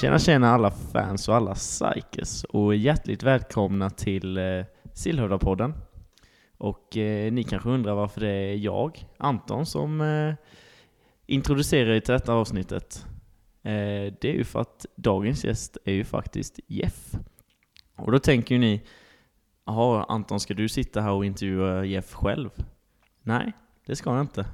Tjena tjena alla fans och alla psykes och hjärtligt välkomna till eh, Sillhövdapodden. Och eh, ni kanske undrar varför det är jag, Anton, som eh, introducerar er till detta avsnittet. Eh, det är ju för att dagens gäst är ju faktiskt Jeff. Och då tänker ju ni, jaha Anton, ska du sitta här och intervjua Jeff själv? Nej, det ska jag inte.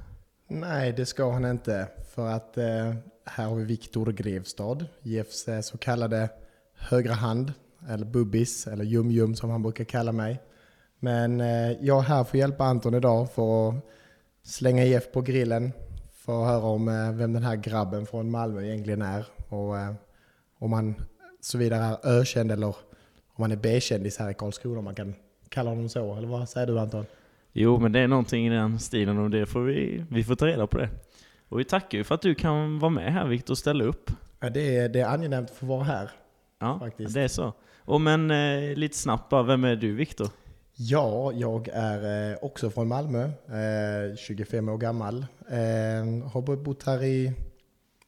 Nej, det ska han inte. För att eh, här har vi Viktor Grevstad, Jeffs eh, så kallade högra hand, eller bubbis, eller jum-jum som han brukar kalla mig. Men eh, jag är här för att hjälpa Anton idag för att slänga Jeff på grillen, för att höra om eh, vem den här grabben från Malmö egentligen är. Och eh, om han så vidare är ökänd eller om han är B-kändis här i Karlskrona, om man kan kalla honom så. Eller vad säger du Anton? Jo, men det är någonting i den stilen och det får vi, vi får ta reda på det. Och vi tackar ju för att du kan vara med här Viktor och ställa upp. Ja, det, är, det är angenämt att få vara här. Ja, Faktiskt. det är så. Och men eh, lite snabbt bara, vem är du Viktor? Ja, jag är eh, också från Malmö, eh, 25 år gammal. Eh, har bott här i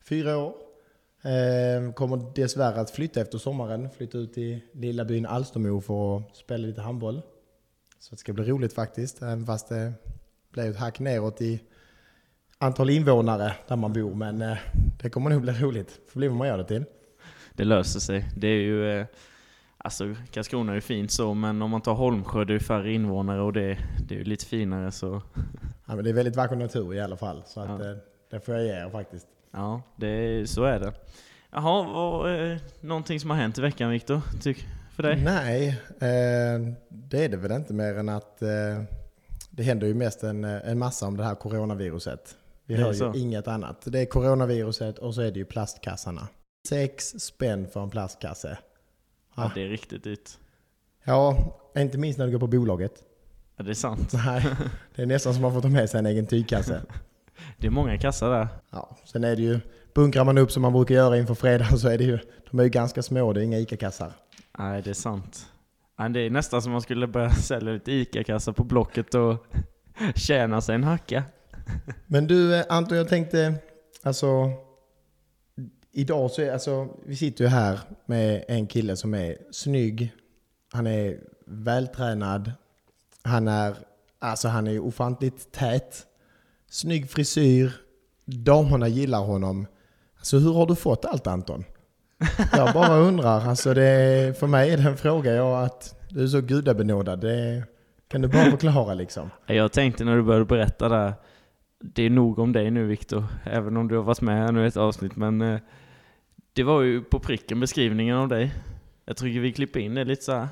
fyra år. Eh, kommer dessvärre att flytta efter sommaren, flytta ut till lilla byn Alstermo för att spela lite handboll. Så det ska bli roligt faktiskt, även fast det blev ett hack neråt i antal invånare där man bor. Men eh, det kommer nog bli roligt, får bli vad man gör det till. Det löser sig. Det är ju, eh, alltså Karlskrona är ju fint så, men om man tar Holmsjö, det är ju färre invånare och det, det är ju lite finare så. Ja, men det är väldigt vacker natur i alla fall, så att, Ja. eh, det får jag ge er faktiskt. Ja, det, så är det. Jaha, vad, eh, någonting som har hänt i veckan Viktor, tyck, för dig? Nej, eh, det är det väl inte mer än att eh, det händer ju mest en, eh, en massa om det här coronaviruset. Vi hör så. ju inget annat. Det är coronaviruset och så är det ju plastkassarna. Sex spänn för en plastkasse. Ja, det är riktigt dyrt. Ja, inte minst när du går på bolaget. Ja, det är sant. Nej, det är nästan som att man får ta med sig en egen tygkasse. Det är många kassar där. Ja, sen är det ju, bunkrar man upp som man brukar göra inför fredag så är det ju, de är ju ganska små, det är inga ICA-kassar. Nej, det är sant. Nej, det är nästan som man skulle börja sälja lite ICA-kassar på Blocket och tjäna sig en hacka. Men du eh, Anton, jag tänkte, alltså idag så är, alltså vi sitter ju här med en kille som är snygg, han är vältränad, han är, alltså han är ofantligt tät, snygg frisyr, damerna gillar honom. Alltså hur har du fått allt Anton? Jag bara undrar, alltså det, för mig är det en fråga, jag att du är så gudabenådad, det kan du bara förklara liksom. Jag tänkte när du började berätta där, det är nog om dig nu Viktor, även om du har varit med här nu ett avsnitt, men eh, det var ju på pricken beskrivningen av dig. Jag tycker vi klipper in det lite så här.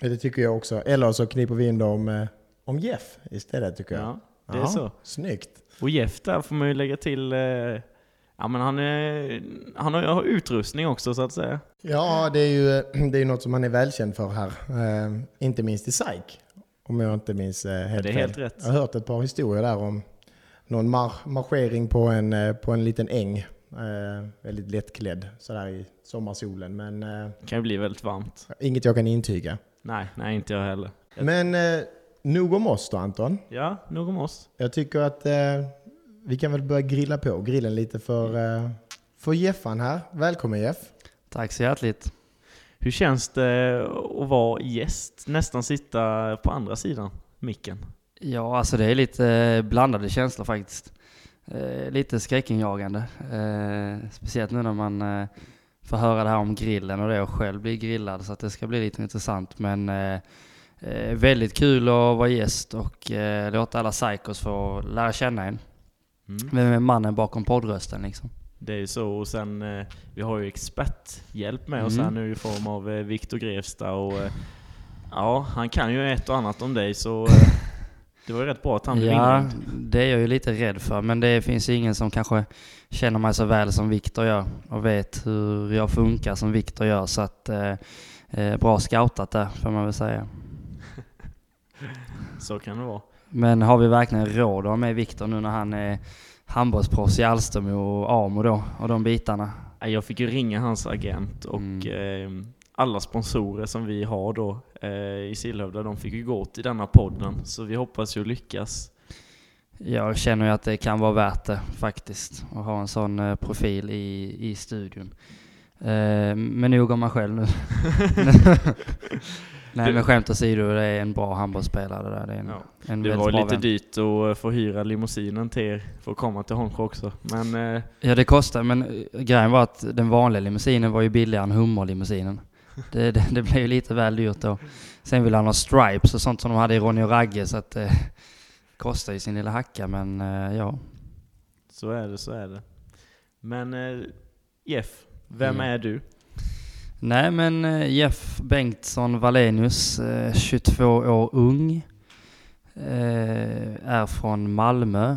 Det tycker jag också. Eller så kniper vi in dem eh, om Jeff istället tycker jag. Ja, det är Ja, så. Snyggt. Och Jeff där får man ju lägga till, eh, ja men han, är, han har utrustning också så att säga. Ja, det är ju det är något som han är välkänd för här. Eh, inte minst i SAIK. Om jag inte minns eh, helt det är fel. helt rätt. Jag har hört ett par historier där om någon mar marschering på en, eh, på en liten äng. Eh, väldigt lättklädd sådär i sommarsolen. Men eh, Det kan ju bli väldigt varmt. inget jag kan intyga. Nej, nej inte jag heller. Men eh, nog om oss då Anton. Ja, nog om oss. Jag tycker att eh, vi kan väl börja grilla på grillen lite för, eh, för Jeffan här. Välkommen Jeff. Tack så hjärtligt. Hur känns det att vara gäst, nästan sitta på andra sidan micken? Ja, alltså det är lite eh, blandade känslor faktiskt. Eh, lite skräckinjagande. Speciellt nu när man får höra det här om grillen och det och själv blir grillad så att det ska bli lite intressant. Men väldigt kul att vara gäst och låta alla psykos få lära känna en. Mm. Vem är mannen bakom poddrösten liksom? Det är ju så, och sen eh, vi har ju experthjälp med oss Mm. här nu i form av eh, Viktor Grevstad och eh, ja, han kan ju ett och annat om dig så eh, det var ju rätt bra att han blev Ja, det är jag ju lite rädd för. Men det finns ju ingen som kanske känner mig så väl som Viktor gör och vet hur jag funkar som Viktor gör. Så att eh, eh, bra scoutat där får man väl säga. Så kan det vara. Men har vi verkligen råd att ha med Viktor nu när han är handbollsproffs i Alstermo och Amo då och de bitarna? Jag fick ju ringa hans agent och Mm. eh, alla sponsorer som vi har då eh, i Sillhövda, de fick ju gå till denna podden. Så vi hoppas ju lyckas. Jag känner ju att det kan vara värt det faktiskt att ha en sån eh, profil i, i studion. Eh, men nog om mig själv nu. Nej men skämt åsido, det är en bra handbollsspelare där. Det, är en, Ja. en Det var lite vän. dyrt att få hyra limousinen till er för att komma till Hånsjö också. Men eh, Ja det kostar, men eh, grejen var att den vanliga limousinen var ju billigare än hummerlimousinen. Det, det, det blev ju lite väl dyrt då. Sen ville han ha stripes och sånt som de hade i Ronny och Ragge så att det kostar ju sin lilla hacka men eh, ja. så är det, så är det. Men eh, Jeff, vem Mm. är du? Nej men eh, Jeff Bengtsson Wallenius, eh, 22 år ung. eh, Är från Malmö,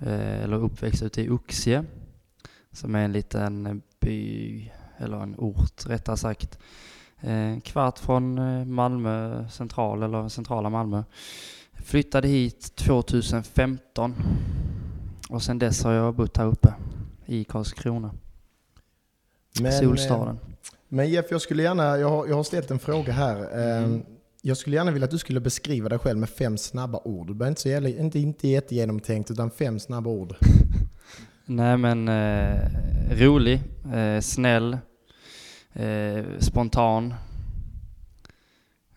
eh, eller uppväxt ute i Oxie. Som är en liten by, eller en ort rättare sagt. Eh, En kvart från eh, Malmö central, eller centrala Malmö. Flyttade hit 2015. Och sen dess har jag bott här uppe i Karlskrona, Men, solstaden. Men Jeff, jag skulle gärna, jag har, jag har ställt en fråga här. Eh, Mm. Jag skulle gärna vilja att du skulle beskriva dig själv med fem snabba ord. Det behöver inte, så inte, inte jättegenomtänkt, utan fem snabba ord. Nej men eh, rolig, eh, snäll, eh, spontan.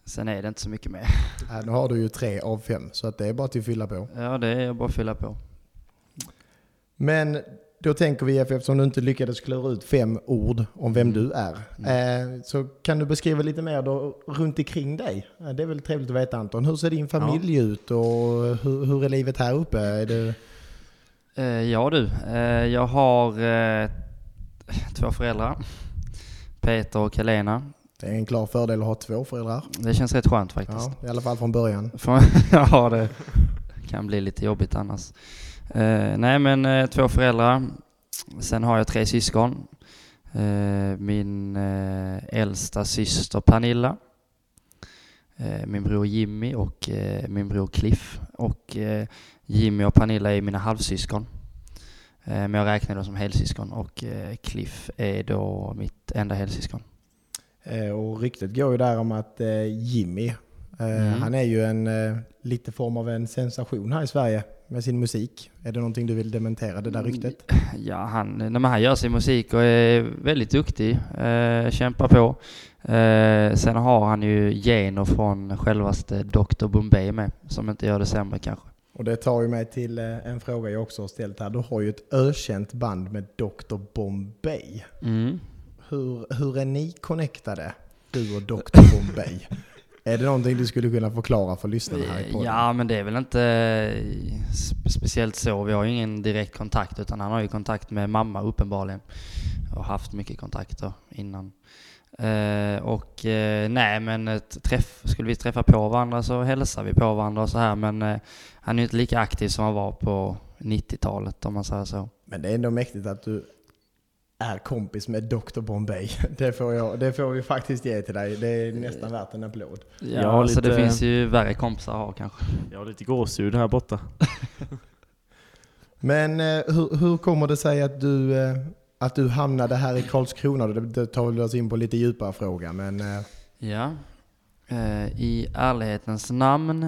Sen är det inte så mycket mer. Äh, nu har du ju tre av fem, så att det är bara till att fylla på. Ja det är bara att fylla på. Men då tänker vi, eftersom du inte lyckades klura ut fem ord om vem du är, eh, så kan du beskriva lite mer då runt omkring dig? Eh, Det är väl trevligt att veta Anton. Hur ser din familj ut och hur, hur är livet här uppe? Är det, Eh, ja du, jag har två föräldrar. Peter och Helena. det är en klar fördel att ha två föräldrar. Det känns rätt skönt faktiskt. Ja, I alla fall från början. Ja, det kan bli lite jobbigt annars. Eh, nej, men eh, två föräldrar. Sen har jag tre syskon. Eh, min eh, äldsta syster Pernilla. Eh, min bror Jimmy och eh, min bror Cliff. Och eh, Jimmy och Pernilla är mina halvsyskon. Eh, men jag räknar dem som helsyskon och eh, Cliff är då mitt enda helsyskon. Eh, och ryktet går ju där om att eh, Jimmy, Mm. han är ju en eh, lite form av en sensation här i Sverige med sin musik. Är det någonting du vill dementera, det där ryktet? Ja, han, men han gör sin musik och är väldigt duktig. Eh, kämpar på. Eh, sen har han ju gener från självaste Dr. Bombay med, som inte gör det sämre kanske. Och det tar ju mig till eh, en fråga jag också har ställt här. Du har ju ett ökänt band med Dr. Bombay. Mm. Hur, hur är ni connectade? Du och Dr. Bombay. är det någonting du skulle kunna förklara för lyssnarna här i podden? Ja, men det är väl inte eh, spe- speciellt så. Vi har ju ingen direkt kontakt, utan han har ju kontakt med mamma uppenbarligen. Och haft mycket kontakter innan. Eh, och eh, nej, men ett träff, skulle vi träffa på varandra så hälsar vi på varandra och så här. Men eh, han är ju inte lika aktiv som han var på 90-talet om man säger så. Men det är ändå mäktigt att du är kompis med Dr. Bombay. Det får, jag, det får vi faktiskt ge till dig. Det är nästan värt en applåd. Ja, Jag har så det lite- finns ju värre kompisar att ha kanske. Jag har lite gåshud här borta. Men eh, hur, hur kommer det sig att du, eh, att du hamnade här i Karlskrona? Det, tar vi oss in på lite djupare fråga. Men eh, Ja. I ärlighetens namn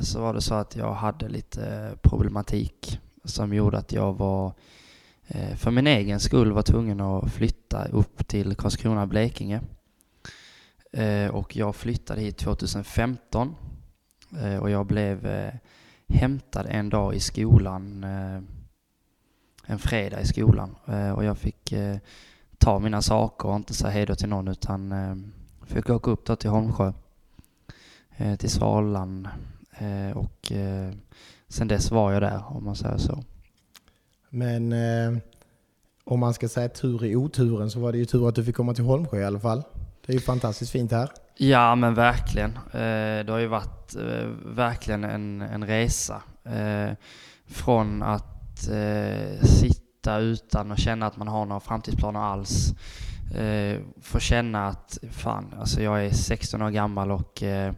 så var det så att jag hade lite problematik som gjorde att jag var Eh, för min egen skull var tvungen att flytta upp till Karlskrona, Blekinge. Eh, och jag flyttade hit 2015 eh, och jag blev hämtad en dag i skolan, en fredag i skolan och jag fick ta mina saker och inte säga hej då till någon utan fick åka upp då till Holmsjö, till Svalan och sen dess var jag där om man säger så. Men eh, om man ska säga tur i oturen så var det ju tur att du fick komma till Holmsjö i alla fall. Det är ju fantastiskt fint här. Ja men verkligen. Eh, det har ju varit eh, verkligen en, en resa. Eh, från att eh, sitta utan och känna att man har några framtidsplaner alls. Eh, få känna att fan, alltså jag är 16 år gammal och eh,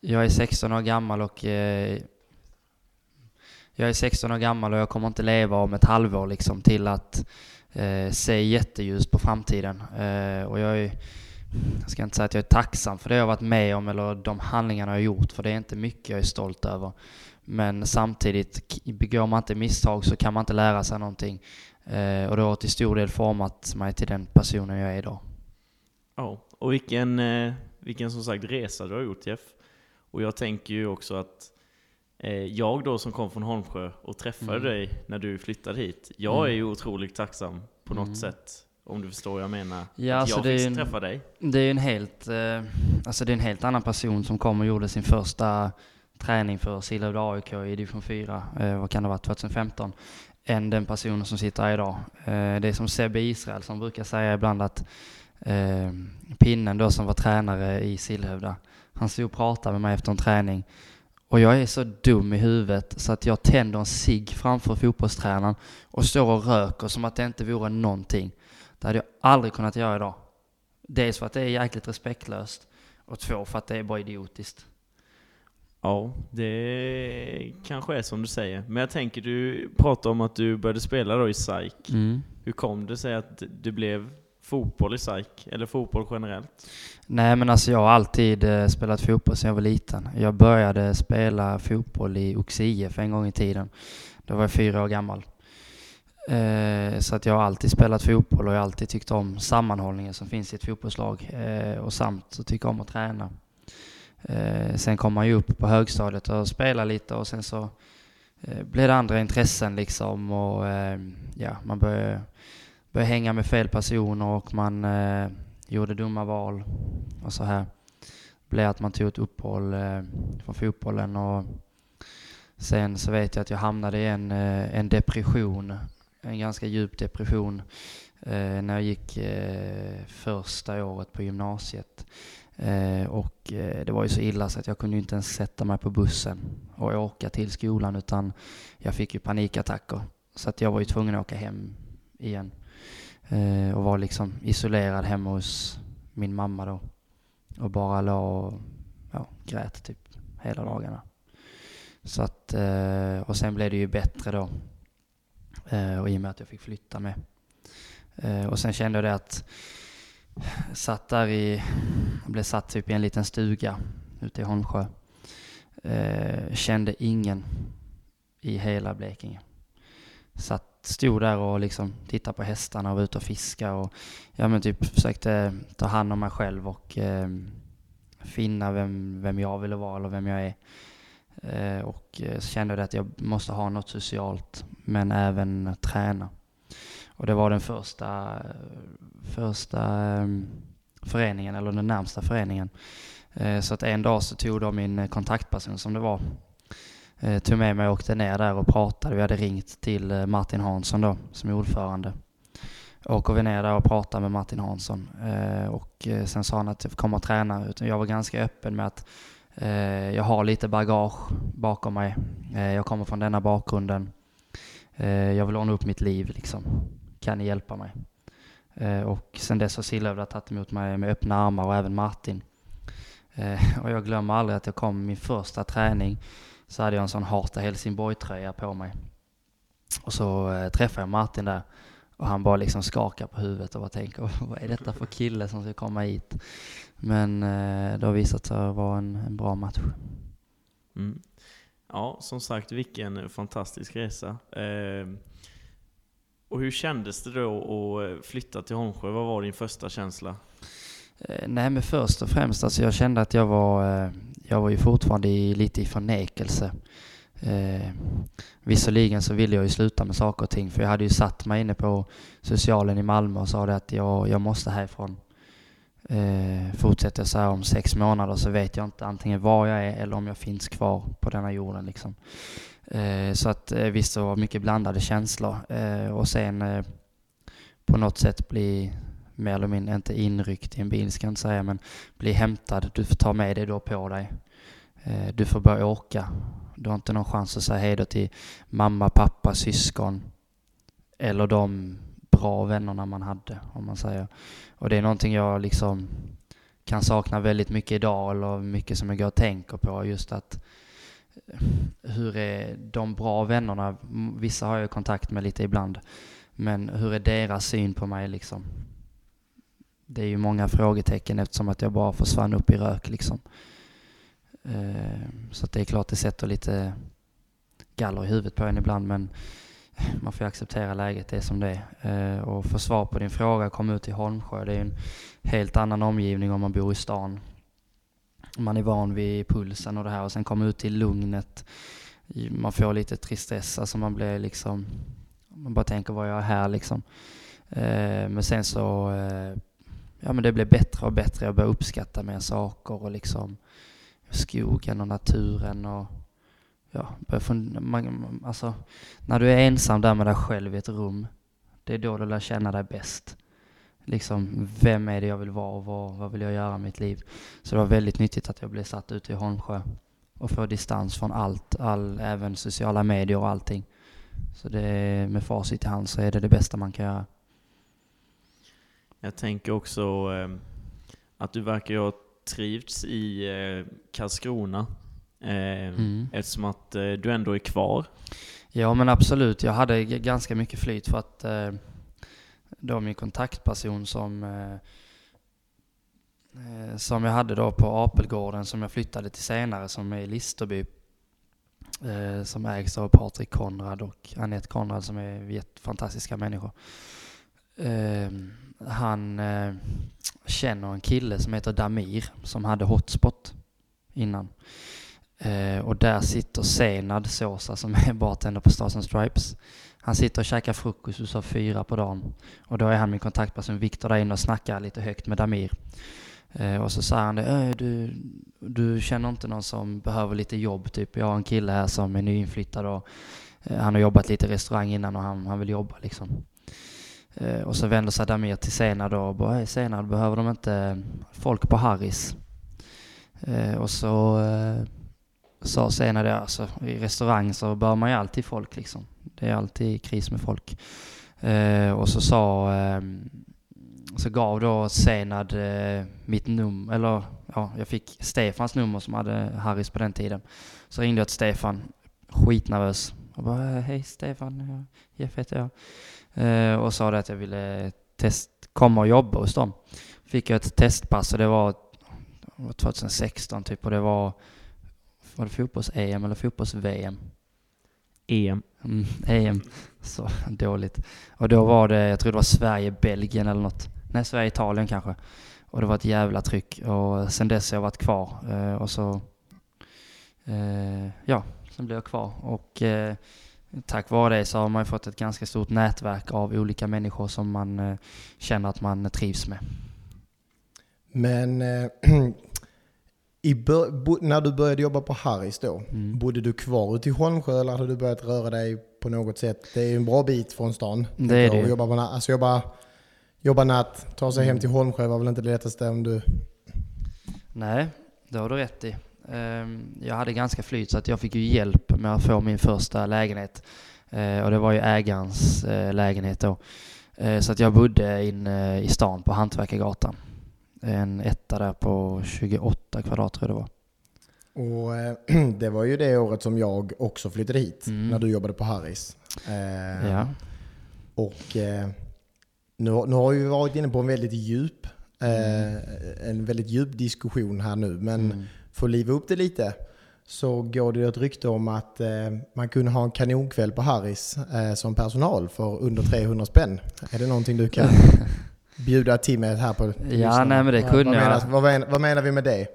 jag är 16 år gammal och eh, jag är 16 år gammal och jag kommer inte leva om ett halvår liksom till att eh, se jätteljust på framtiden. Eh, och jag är jag ska inte säga att jag är tacksam för det jag har varit med om eller de handlingarna jag har gjort, för det är inte mycket jag är stolt över. Men samtidigt, begår man inte misstag så kan man inte lära sig någonting. Eh, och det har till stor del format mig till den personen jag är idag. Ja, och vilken, eh, vilken som sagt resa du har gjort Jeff. Och jag tänker ju också att eh, jag då som kom från Holmsjö och träffade Mm. dig när du flyttade hit, jag Mm. är ju otroligt tacksam på något Mm. sätt. Om du förstår vad jag menar. Ja, att alltså jag fick en- träffa dig. Det är en helt, eh, alltså det är en helt annan person som kom och gjorde sin första träning för Sillerud AIK i division 4, eh, vad kan det vara, 2015, än den personen som sitter här idag. Eh, det är som Sebbe Israel som brukar säga ibland att eh, pinnen då som var tränare i Sillhövda, han stod och pratade med mig efter en träning och jag är så dum i huvudet så att jag tänder en cigg framför fotbollstränaren och står och röker som att det inte vore någonting. Det hade jag aldrig kunnat göra idag. Dels för att det är jäkligt respektlöst och två för att det är bara idiotiskt. Ja, det kanske är som du säger. Men jag tänker, du pratar om att du började spela då i SAIK. Hur kom det sig att det blev fotboll i SAIK? Eller fotboll generellt? Nej men alltså jag har alltid eh, spelat fotboll sedan jag var liten. Jag började spela fotboll i Oxie för en gång i tiden. Då var jag fyra år gammal. Eh, så att jag har alltid spelat fotboll och jag har alltid tyckt om sammanhållningen som finns i ett fotbollslag. Eh, och samt så tycker jag om att träna. Eh, sen kom man ju upp på högstadiet och spelade lite och sen så eh, blev det andra intressen liksom och eh, ja, man började, började hänga med fel personer och man eh, gjorde dumma val och så här. Blev att man tog ett uppehåll eh, från fotbollen och sen så vet jag att jag hamnade i en, eh, en depression, en ganska djup depression eh, när jag gick eh, första året på gymnasiet. Eh, och eh, det var ju så illa så att jag kunde ju inte ens sätta mig på bussen och åka till skolan utan jag fick ju panikattacker. Så att jag var ju tvungen att åka hem igen. Eh, och var liksom isolerad hemma hos min mamma då. Och bara låg och ja, grät typ hela dagarna. Så att, eh, och sen blev det ju bättre då. Eh, och i och med att jag fick flytta med. Eh, och sen kände jag det att jag satt där i, jag blev satt typ i en liten stuga ute i Holmsjö. Eh, kände ingen i hela Blekinge. Satt, stod där och liksom tittade på hästarna och var ute och fiska och ja men typ försökte ta hand om mig själv och eh, finna vem, vem jag ville vara eller vem jag är. Eh, och eh, så kände jag att jag måste ha något socialt men även träna. Och det var den första, första eh, föreningen, eller den närmsta föreningen. Eh, så att en dag så tog de min kontaktperson som det var, eh, tog med mig och åkte ner där och pratade. Vi hade ringt till eh, Martin Hansson då, som är ordförande. Åker vi ner där och pratar med Martin Hansson eh, och eh, sen sa han att jag kommer och träna. Utan jag var ganska öppen med att eh, jag har lite bagage bakom mig. Eh, jag kommer från denna bakgrunden. Jag vill ordna upp mitt liv liksom. Kan ni hjälpa mig? Och sen dess har Sillhövda tagit emot mig med öppna armar och även Martin. Och jag glömmer aldrig att jag kom min första träning så hade jag en sån Harta Helsingborg-tröja på mig. Och så eh, träffade jag Martin där och han bara liksom skakar på huvudet och bara tänker vad är detta för kille som ska komma hit? Men eh, det har visat sig vara en, en bra match. Mm. Ja, som sagt, vilken fantastisk resa. Eh, och hur kändes det då att flytta till Holmsjö? Vad var din första känsla? Eh, nej men först och främst, alltså jag kände att jag var, eh, jag var ju fortfarande i, lite i förnekelse. Eh, visserligen så ville jag ju sluta med saker och ting för jag hade ju satt mig inne på socialen i Malmö och sa det att jag, jag måste härifrån. Eh, fortsätter jag så här om sex månader så vet jag inte antingen var jag är eller om jag finns kvar på denna jorden liksom. Eh, så att eh, visst, det var mycket blandade känslor. Eh, och sen eh, på något sätt bli mer eller mindre, inte inryckt i en bil ska jag inte säga, men bli hämtad. Du får ta med dig då på dig. Eh, du får börja åka. Du har inte någon chans att säga hej då till mamma, pappa, syskon. Eller de bra vännerna man hade, om man säger. Och det är någonting jag liksom kan sakna väldigt mycket idag, eller mycket som jag går och tänker på. Just att eh, hur är de bra vännerna? Vissa har jag kontakt med lite ibland. Men hur är deras syn på mig liksom? Det är ju många frågetecken eftersom att jag bara försvann upp i rök liksom. Eh, så att det är klart det sätter lite galler i huvudet på en ibland men man får ju acceptera läget, det är som det är. Eh, och för svar på din fråga, kom ut till Holmsjö, det är en helt annan omgivning om man bor i stan. Man är van vid pulsen och det här och sen komma ut till lugnet. Man får lite tristess, alltså man blir liksom, man bara tänker vad jag är här liksom. Eh, men sen så, ja men det blev bättre och bättre. Jag började uppskatta mer saker och liksom skogen och naturen och ja, man, alltså, när du är ensam där med dig själv i ett rum, det är då du lär känna dig bäst. Liksom, vem är det jag vill vara och vad, vad vill jag göra i mitt liv? Så det var väldigt nyttigt att jag blev satt ute i Holmsjö och få distans från allt, all, även sociala medier och allting. Så det, med facit i hand så är det det bästa man kan göra. Jag tänker också eh, att du verkar ha trivts i eh, Karlskrona. Eh, mm. Eftersom att eh, du ändå är kvar. Ja men absolut, jag hade ganska mycket flyt för att eh, då min kontaktperson som som jag hade då på Apelgården som jag flyttade till senare som är i Listerby eh, som ägs av Patrik Konrad och Anette Konrad som är fantastiska människor. Eh, han eh, känner en kille som heter Damir som hade Hotspot innan. Eh, och där sitter Senad Sosa som är bartender på Stars and Stripes. Han sitter och käkar frukost hos fyra på dagen. Och då är han min kontaktperson Viktor där inne och snackar lite högt med Damir. Eh, och så säger han det, du, du känner inte någon som behöver lite jobb typ. Jag har en kille här som är nyinflyttad och eh, han har jobbat lite i restaurang innan och han, han vill jobba liksom. Eh, och så vänder sig Damir till Senad och bara, hej Senad, behöver de inte folk på Harris? Eh, och så eh, sa Senad, alltså i restaurang så bör man ju alltid folk liksom. Det är alltid kris med folk. Eh, och så sa, eh, så gav då Senad eh, mitt nummer, eller ja, jag fick Stefans nummer som hade Harris på den tiden. Så ringde jag till Stefan, skitnervös. Och bara, hej Stefan, Jeff heter jag. Eh, och sa det att jag ville test, komma och jobba hos dem. Fick jag ett testpass och det var 2016 typ och det var, var det fotbolls-EM eller fotbolls-VM? EM. Mm, EM. Så dåligt. Och då var det, jag tror det var Sverige-Belgien eller något. Nej, Sverige-Italien kanske. Och det var ett jävla tryck. Och sen dess har jag varit kvar. Eh, och så, eh, ja, sen blev jag kvar. Och eh, tack vare det så har man fått ett ganska stort nätverk av olika människor som man eh, känner att man trivs med. Men eh, när du började jobba på Harris då, mm. bodde du kvar ute i Holmsjö eller hade du börjat röra dig på något sätt? Det är ju en bra bit från stan. Det är det. Jobba, på, alltså jobba, jobba natt, ta sig mm. hem till Holmsjö var väl inte det lättaste om du... Nej, det har du rätt i. Ehm, jag hade ganska flyt så att jag fick ju hjälp med att få min första lägenhet. Ehm, och det var ju ägarens eh, lägenhet då. Ehm, så att jag bodde inne i stan på Hantverkargatan. En etta där på 28 kvadrat tror jag det var. Och eh, det var ju det året som jag också flyttade hit, mm. när du jobbade på Harris. ja. Och nu, nu har vi varit inne på en väldigt djup, mm. en väldigt djup diskussion här nu, men mm för att liva upp det lite så går det ett rykte om att eh, man kunde ha en kanonkväll på Harris eh, som personal för under 300 spänn. Är det någonting du kan bjuda till med här på Ja, nej men det kunde vad, jag. Menas, vad, menar, vad menar vi med det?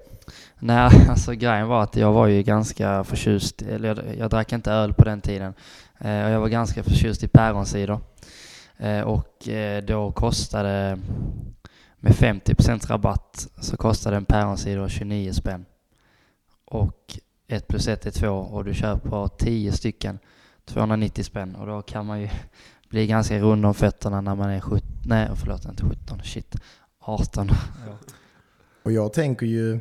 Nej, alltså grejen var att jag var ju ganska förtjust, eller jag, jag drack inte öl på den tiden. Eh, och jag var ganska förtjust i päronsider. Eh, och eh, då kostade, med 50% rabatt, så kostade en päronsider 29 spänn och 1 plus 1 är 2 och du köper 10 stycken 290 spänn och då kan man ju bli ganska rund om fötterna när man är 17, nej förlåt inte 17, shit, 18. Ja. Och jag tänker ju,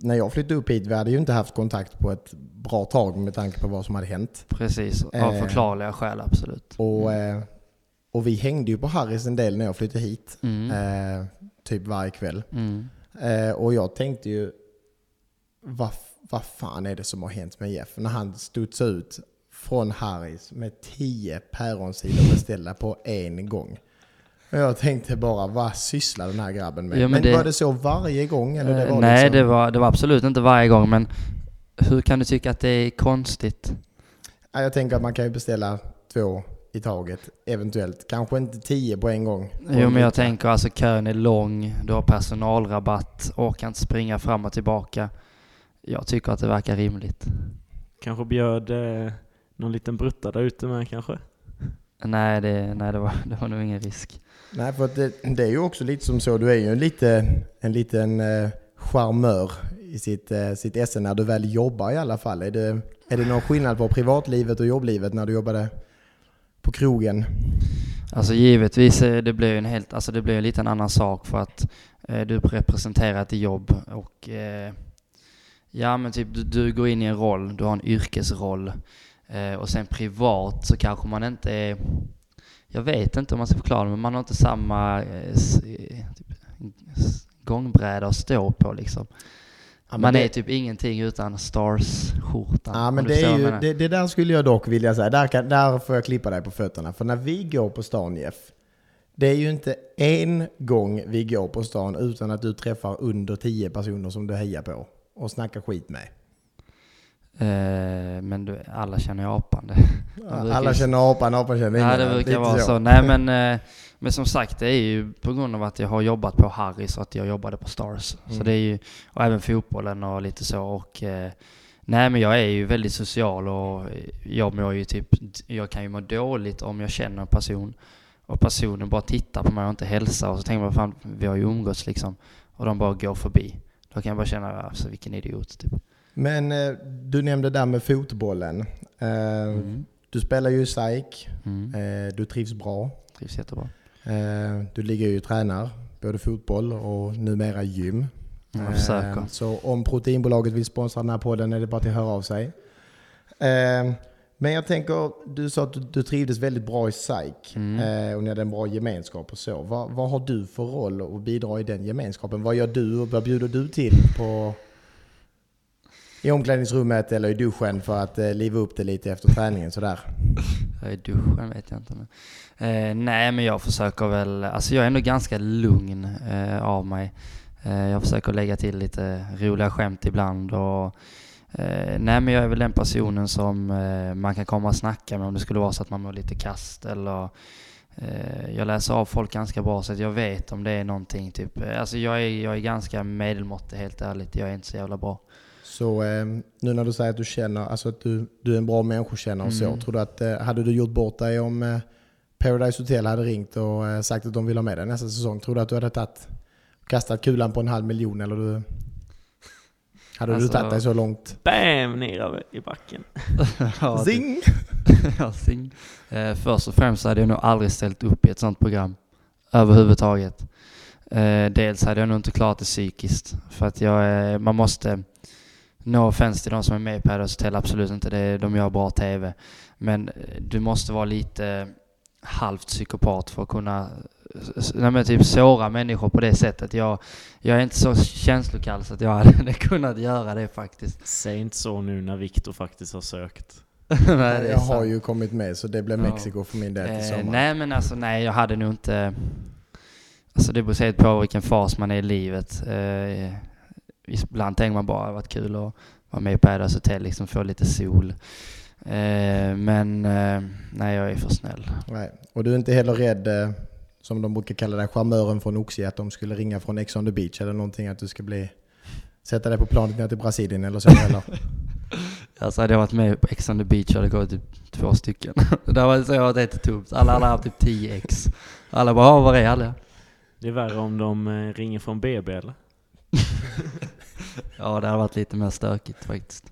när jag flyttade upp hit, vi hade ju inte haft kontakt på ett bra tag med tanke på vad som hade hänt. Precis, av eh, förklarliga skäl absolut. Och, mm. eh, och vi hängde ju på Harris en del när jag flyttade hit, mm. eh, typ varje kväll. Mm. Eh, och jag tänkte ju, vad, vad fan är det som har hänt med Jeff? När han studsade ut från Harris med tio päronsidor beställda på en gång. Och jag tänkte bara, vad sysslar den här grabben med? Ja, men, men det, var det så varje gång? Eller det var nej, liksom... det, var, det var absolut inte varje gång, men hur kan du tycka att det är konstigt? Jag tänker att man kan ju beställa två i taget. Eventuellt. Kanske inte tio på en gång. Jo men jag tänker alltså kön är lång, du har personalrabatt, orkar inte springa fram och tillbaka. Jag tycker att det verkar rimligt. Kanske bjöd eh, någon liten brutta där ute med kanske? Nej, det, nej det, var, det var nog ingen risk. Nej, för att det, det är ju också lite som så. Du är ju en, lite, en liten eh, charmör i sitt, eh, sitt esse när du väl jobbar i alla fall. Är det, är det någon skillnad på privatlivet och jobblivet när du jobbade på krogen? Alltså givetvis, eh, det blir ju en helt, alltså det blir lite en annan sak för att eh, du representerar ett jobb och eh, ja men typ du, du, går in i en roll, du har en yrkesroll eh, och sen privat så kanske man inte är, jag vet inte om man ska förklara men man har inte samma eh, eh, typ, gångbräda att stå på liksom. Ja, man det, är typ ingenting utan Stars-skjortan. Ja, men det, är ju, det, det där skulle jag dock vilja säga. Där, kan, där får jag klippa dig på fötterna. För när vi går på stan, Jeff. Det är ju inte en gång vi går på stan utan att du träffar under tio personer som du hejar på och snackar skit med. Eh, men du, alla känner ju apan. Det. brukar Alla känner apan, apan känner ingen. Ja, det brukar vara så. Nej, men, eh, men som sagt, det är ju på grund av att jag har jobbat på Harrys och att jag jobbade på Stars. Så Mm. det är ju, och även fotbollen och lite så. Och, eh, nej, men jag är ju väldigt social och jag mår ju typ, jag kan ju må dåligt om jag känner en person och personen bara tittar på mig och inte hälsar och så tänker man fan, vi har ju umgåtts liksom. Och de bara går förbi. Då kan jag bara känna, alltså vilken idiot typ. Men eh, du nämnde där med fotbollen. Eh, Mm. Du spelar ju SAIK. Mm. Eh, du trivs bra. Trivs jättebra. Du ligger ju och tränar både fotboll och numera gym. Jag försöker. Så om proteinbolaget vill sponsra den här podden är det bara att höra av sig. Men jag tänker, du sa att du, du trivdes väldigt bra i SAIK Mm. eh, och ni hade en bra gemenskap och så. Vad, vad har du för roll att bidra i den gemenskapen? Vad gör du och vad bjuder du till på i omklädningsrummet eller i duschen för att eh, liva upp det lite efter träningen sådär? I duschen vet jag inte. Men. Eh, nej, men jag försöker väl, alltså jag är ändå ganska lugn eh, av mig. Eh, jag försöker lägga till lite roliga skämt ibland och eh, nej men jag är väl den personen som eh, man kan komma och snacka med om det skulle vara så att man mår lite kast eller eh, jag läser av folk ganska bra så att jag vet om det är någonting typ, eh, alltså jag är, jag är ganska medelmåttig helt ärligt, jag är inte så jävla bra. Så eh, nu när du säger att du känner, alltså att du, du är en bra människokännare och så. Mm. Tror du att, eh, hade du gjort bort dig om eh, Paradise Hotel hade ringt och eh, sagt att de vill ha med dig nästa säsong? Tror du att du hade tagit, kastat kulan på en halv miljon eller du... Hade Alltså- du tagit dig så långt? Bam! Ner i backen. Ja. Zing! Ja, sing. Eh, först och främst hade jag nog aldrig ställt upp i ett sånt program överhuvudtaget. Eh, dels hade jag nog inte klarat det psykiskt för att jag, eh, man måste, no offense till de som är med i Paradise Hotel, absolut inte, det, de gör bra TV. Men eh, du måste vara lite halvt psykopat för att kunna nej, men typ såra människor på det sättet. Jag, jag är inte så känslokall så att jag hade kunnat göra det faktiskt. Säg inte så nu när Viktor faktiskt har sökt. Nej, jag har ju kommit med så det blir Ja. Mexiko för min del till Eh, sommaren. nej men alltså nej, jag hade nog inte... Alltså det beror helt på vilken fas man är i livet. Eh, ibland tänker man bara att det varit kul att vara med på Paradise Hotel, liksom få lite sol. Eh, men eh, nej, jag är för snäll. Nej. Och du är inte heller rädd, eh, som de brukar kalla den, charmören från Oxie, att de skulle ringa från Ex on the beach eller någonting, att du ska bli... Sätta dig på planet ner till Brasilien eller så heller. Alltså hade jag varit med på Ex on the beach hade det gått typ två stycken. det var så jag varit helt tomt. Alla hade haft typ 10 ex. Alla bara, "Ja, var är alla? Det är värre om de eh, ringer från BB eller? Ja, det hade varit lite mer stökigt faktiskt.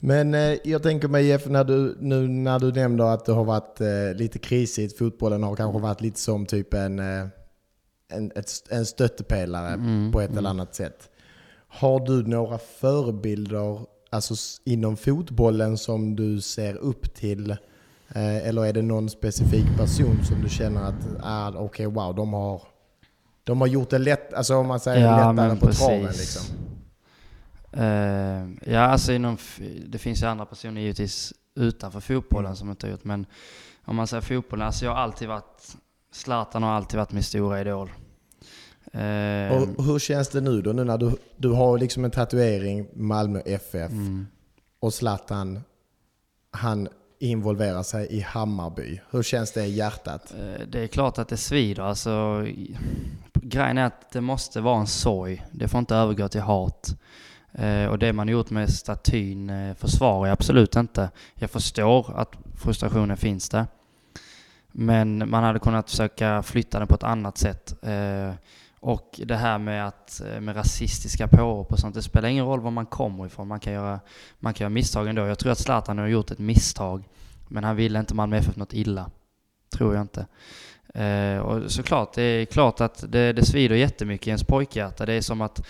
Men eh, jag tänker mig Jeff, när du, nu när du nämnde att det har varit eh, lite krisigt, fotbollen har kanske varit lite som typ en, eh, en, ett, en stöttepelare Mm, på ett mm. eller annat sätt. Har du några förebilder alltså, inom fotbollen som du ser upp till? Eh, eller är det någon specifik person som du känner att, ah, okej wow, de har, de har gjort det lätt, alltså om man säger Ja, lättare på precis. traven liksom. Eh, ja, alltså inom, det finns ju andra personer givetvis utanför fotbollen Mm. som inte har gjort, men om man säger fotbollen, alltså jag har alltid varit, Zlatan har alltid varit min stora idol. Eh, Och hur känns det nu då? Nu när du, du har liksom en tatuering, Malmö FF, mm, och Zlatan, han involvera sig i Hammarby? Hur känns det i hjärtat? Eh, Det är klart att det svider. Alltså, grejen är att det måste vara en sorg. Det får inte övergå till hat. Eh, och det man har gjort med statyn eh, försvarar jag absolut inte. Jag förstår att frustrationen finns där. Men man hade kunnat försöka flytta den på ett annat sätt. Eh, och det här med, att, eh, med rasistiska påhopp och sånt, det spelar ingen roll var man kommer ifrån. Man kan göra, man kan göra misstag ändå. Jag tror att Zlatan har gjort ett misstag. Men han ville inte Malmö FF något illa. Tror jag inte. Och såklart, det är klart att det, det svider jättemycket i ens pojkhjärta. Det är som att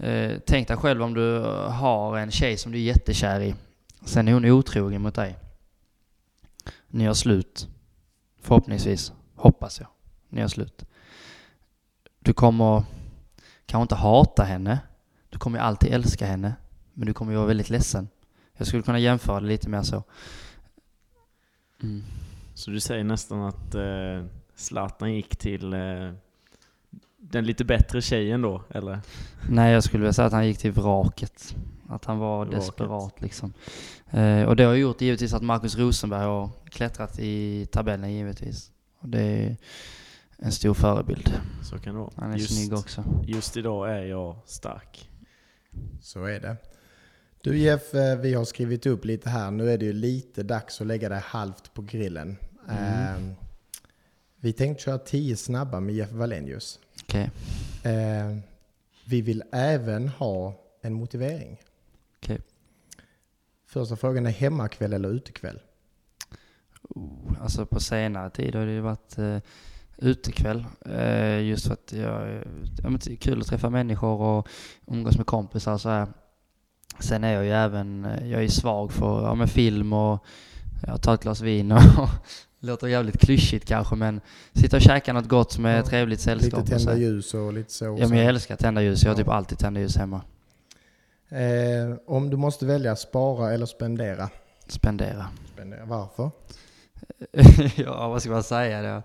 eh, Tänk dig själv om du har en tjej som du är jättekär i. Sen är hon otrogen mot dig. Ni har slut. Förhoppningsvis. Hoppas jag. Ni har slut. Du kommer kanske inte hata henne. Du kommer ju alltid älska henne. Men du kommer ju vara väldigt ledsen. Jag skulle kunna jämföra det lite mer så. Mm. Så du säger nästan att eh, Zlatan gick till eh, den lite bättre tjejen då, eller? Nej, jag skulle vilja säga att han gick till vraket. Att han var Vraket. desperat liksom. Eh, och det har gjort givetvis att Marcus Rosenberg har klättrat i tabellen givetvis. Och det är en stor förebild. Så kan det vara. Han är just, snygg också. just idag är jag stark. Så är det. Du Jeff, eh, vi har skrivit upp lite här. Nu är det ju lite dags att lägga det halvt på grillen. Eh, vi tänkte köra 10 snabba med Jeff Wallenius. Okej. Eh, vi vill även ha en motivering. Okej. Första frågan är hemmakväll eller utekväll? Oh, alltså på senare tid har det ju varit eh, utekväll. Eh, just för att jag, ja, men det är kul att träffa människor och umgås med kompisar och så här. Sen är jag ju även, eh, jag är svag för ja, med film och jag tar ett glas vin och låter jävligt klyschigt kanske men sitta och käka något gott med Ja, trevligt sällskap. Lite och tända ljus och lite så. Ja men jag älskar tända ljus, jag har Ja. typ alltid tända ljus hemma. eh, om du måste välja spara eller spendera? Spendera. spendera. Varför? ja, vad ska man säga? Det,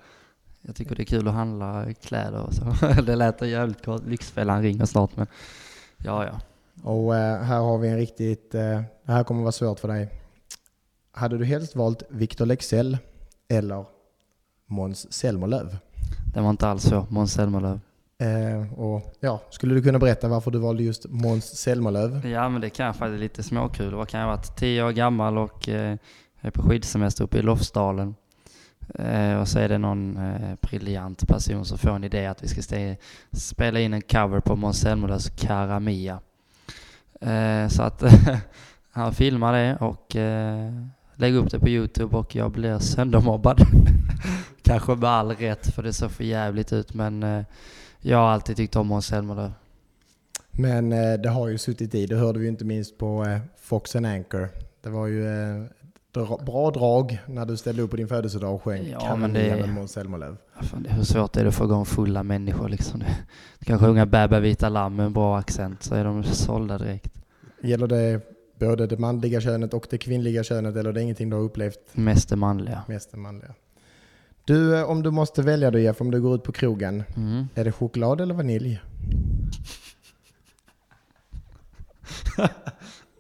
jag tycker det är kul att handla kläder och så. det lät jävligt kort. Lyxfällan ringer snart men ja, ja. Och eh, här har vi en riktigt, eh, det här kommer vara svårt för dig. Hade du helst valt Victor Lexell eller Måns Zelmerlöw? Det var inte alls så. Måns Zelmerlöw. Eh, och ja, skulle du kunna berätta varför du valde just Måns Zelmerlöw? Ja, men det kan jag faktiskt lite småkul. Vad kan jag ha varit? Tio år gammal och eh, är på skidsemester uppe i Lofsdalen. Eh, och så är det någon eh, briljant person som får en idé att vi ska ste- spela in en cover på Måns Zelmerlöws Cara Mia. Eh, så att han filmar det och lägger upp det på Youtube och jag blir söndermobbad. Kanske med all rätt för det såg för jävligt ut men eh, jag har alltid tyckt om Måns Zelmerlöw. Men eh, det har ju suttit i, det hörde vi inte minst på eh, Fox and Anchor. Det var ju bra drag när du ställde upp på din födelsedag och sjöng Ja, Kan men det... det- med Måns Zelmerlöw. Hur svårt är det att få igång fulla människor liksom? Du kan sjunga bä vita lamm med en bra accent så är de sålda direkt. Gäller det både det manliga könet och det kvinnliga könet eller är det ingenting du har upplevt Mest det manliga. mest det manliga? Du, eh, om du måste välja då Jeff, om du går ut på krogen, Mm. är det choklad eller vanilj?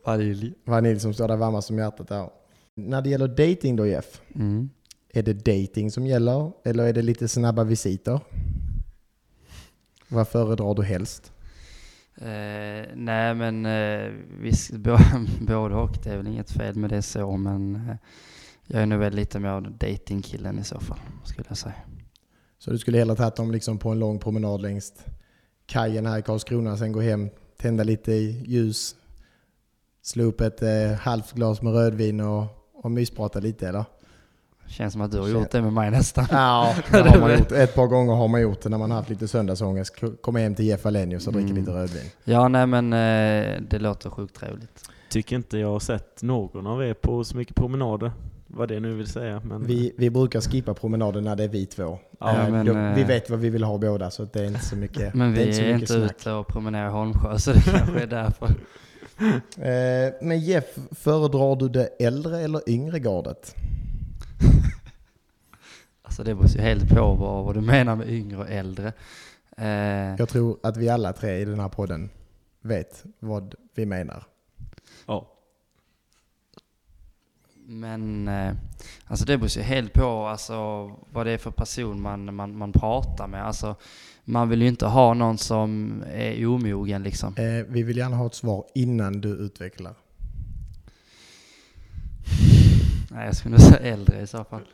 Vanilj. Vanilj som står där varmast som hjärtat där. När det gäller dating då Jeff, Mm. är det dating som gäller eller är det lite snabba visiter? Vad föredrar du helst? Eh, nej men eh, visst, både och. Det är väl inget fel med det så men eh, jag är nog väl lite mer datingkillen i så fall skulle jag säga. Så du skulle hellre tagit dem liksom på en lång promenad längs kajen här i Karlskrona, sen gå hem, tända lite ljus, slå upp ett eh, halvt glas med rödvin och, och mysprata lite eller? Känns som att du har gjort det med mig nästan. Ja, det har man gjort. Ett par gånger har man gjort det när man har haft lite söndagsångest. K- Komma hem till Jeff Wallenius och dricka Mm. lite rödvin. Ja nej men eh, det låter sjukt trevligt. Tycker inte jag har sett någon av er på så mycket promenader. Vad det nu vill säga. Men Vi, vi brukar skippa promenaden när det är vi två. Ja, Eh, men, då, eh, vi vet vad vi vill ha båda så det är inte så mycket Men det är vi så är mycket inte snack. ute och promenerar i Holmsjö så det kanske är därför. Men Jeff, föredrar du det äldre eller yngre gardet? Alltså det beror ju helt på vad, vad du menar med yngre och äldre. Eh, Jag tror att vi alla tre i den här podden vet vad vi menar. ja. Men eh, alltså det beror ju helt på alltså, vad det är för person man, man, man pratar med. Alltså, man vill ju inte ha någon som är omogen liksom. Eh, vi vill gärna ha ett svar innan du utvecklar. Nej, jag skulle nog säga äldre i så fall.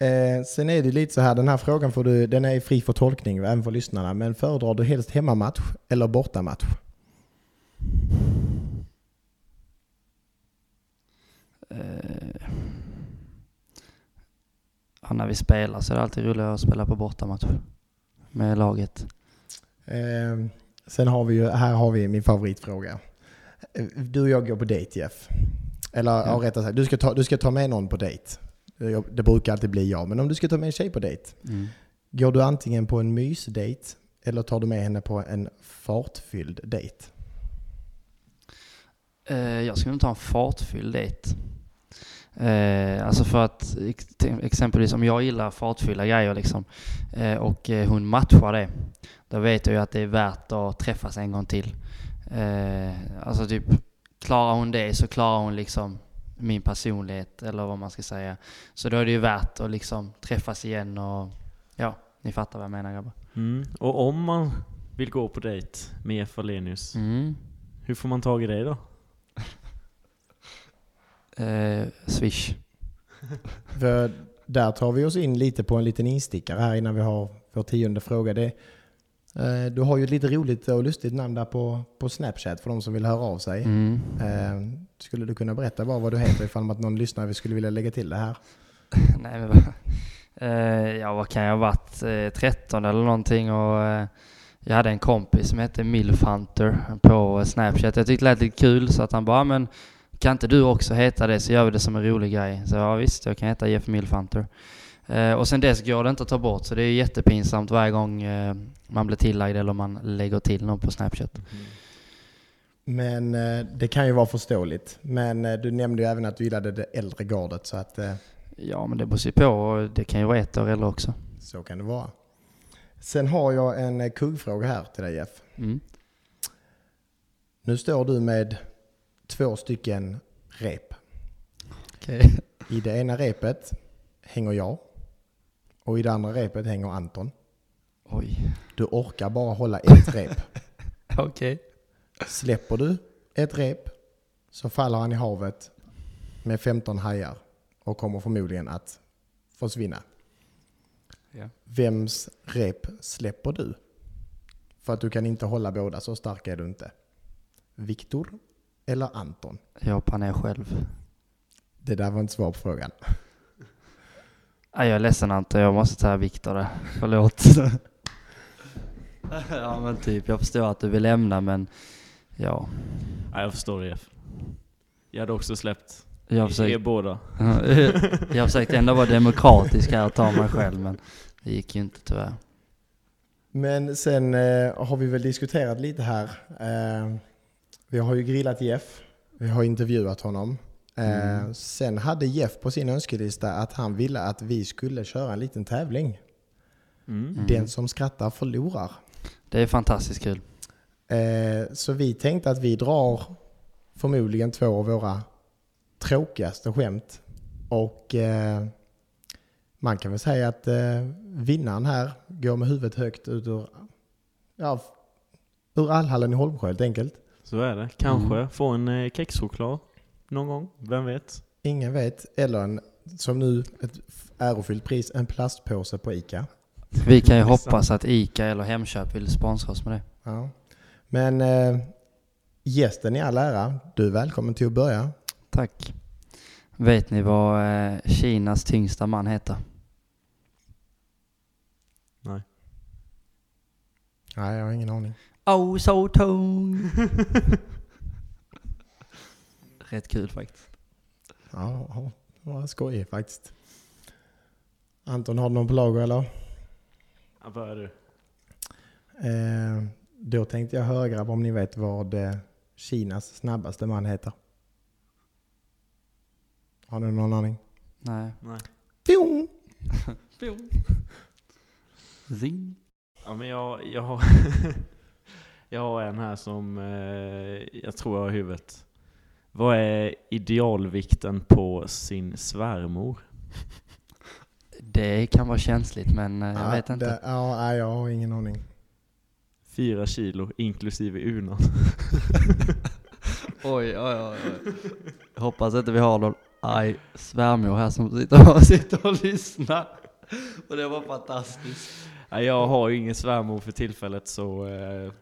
Eh, sen är det lite så här, den här frågan får du, den är fri för tolkning även för lyssnarna. Men föredrar du helst hemmamatch eller bortamatch? Eh, ja, när vi spelar så är det alltid roligare att spela på bortamatch med laget. Eh, sen har vi ju, här har vi min favoritfråga. Eh, Du och jag går på dejt Jeff. Eller ja. Ja. rättare sagt, du ska, ta, du ska ta med någon på dejt. Det det brukar alltid bli jag, men om du ska ta med en tjej på dejt. Mm. Går du antingen på en mysdejt eller tar du med henne på en fartfylld dejt? Eh, jag skulle nog ta en fartfylld dejt. Eh, alltså för att exempelvis om jag gillar fartfyllda grejer liksom eh, och eh, hon matchar det. Då vet jag ju att det är värt att träffas en gång till. Eh, alltså typ klarar hon det så klarar hon liksom min personlighet eller vad man ska säga. Så då är det ju värt att liksom träffas igen och ja, ni fattar vad jag menar grabbar. Mm. Och om man vill gå på dejt med Jeff Wallenius, Mm. hur får man tag i dig då? Eh, swish. För där tar vi oss in lite på en liten instickare här innan vi har vår tionde fråga. Det, du har ju ett lite roligt och lustigt namn där på, på Snapchat för de som vill höra av sig. Mm. Eh, skulle du kunna berätta bara vad du heter ifall att någon lyssnare skulle vilja lägga till det här? Nej men eh, ja vad kan jag ha varit? Eh, 13 eller någonting och eh, jag hade en kompis som hette Milf Hunter på Snapchat. Jag tyckte det lät lite kul så att han bara, "Ah, men kan inte du också heta det så gör vi det som en rolig grej. Så ja visst, jag kan heta Jeff Milf Hunter. Eh, och sen dess går det inte att ta bort så det är jättepinsamt varje gång eh, man blir tillagd eller man lägger till någon på Snapchat. Men eh, det kan ju vara förståeligt. Men eh, du nämnde ju även att du gillade det äldre gardet så att eh, Ja men det beror ju på och det kan ju vara ett år eller också. så kan det vara. Sen har jag en eh, kuggfråga här till dig Jeff. Mm. Nu står du med två stycken rep. Okej. I det ena repet hänger jag och i det andra repet hänger Anton. Oj. Du orkar bara hålla ett rep. Okej. Släpper du ett rep så faller han i havet med 15 hajar och kommer förmodligen att försvinna. Ja. Vems rep släpper du? För att du kan inte hålla båda, så stark är du inte. Viktor eller Anton? Jag hoppar ner själv. Det där var inte svar på frågan. Nej, jag är ledsen Ante, jag måste ta Viktor där. Förlåt. ja men typ, jag förstår att du vill lämna men ja. Ja, jag förstår det Jeff. Jag hade också släppt Jag har er båda. jag har försökt ändå vara demokratisk här och ta mig själv men det gick ju inte tyvärr. Men sen eh, har vi väl diskuterat lite här. Eh, vi har ju grillat Jeff. Vi har intervjuat honom. Eh, Mm. Sen hade Jeff på sin önskelista att han ville att vi skulle köra en liten tävling. Mm. Mm. Den som skrattar förlorar. Det är fantastiskt kul. Eh, så vi tänkte att vi drar förmodligen två av våra tråkigaste skämt. Och eh, man kan väl säga att eh, vinnaren här går med huvudet högt ut ur, ja, ur allhallen i Holmsjö helt enkelt. Så är det. Kanske Mm. få en eh, kexchoklad någon gång. Vem vet? Ingen vet. Eller en, som nu, ett ärofyllt pris, en plastpåse på ICA. Vi kan ju hoppas att ICA eller Hemköp vill sponsra oss med det. Ja. Men eh, gästen i all ära, du är välkommen till att börja. Tack. Vet ni vad eh, Kinas tyngsta man heter? Nej. Nej, jag har ingen aning. Oh, så tung! Rätt kul faktiskt. Ja, ja, det var skojigt faktiskt. Anton, har du någon på lager eller? Ja, börjar du. Eh, då tänkte jag höra grabbar om ni vet vad eh, Kinas snabbaste man heter. Har ni någon aning? Nej. Nej. Fjong! Zing. Ja, men jag, jag, har jag har en här som eh, jag tror jag har i huvudet. Vad är idealvikten på sin svärmor? Det kan vara känsligt men eh, jag Ja, vet inte. Det, ja, nej, jag har ingen aning. Fyra kilo inklusive unan. Oj, oj, oj. oj. Jag hoppas inte vi har någon arg svärmor här som sitter och, sitter och lyssnar. Och det var fantastiskt. Nej, jag har ju ingen svärmor för tillfället så eh,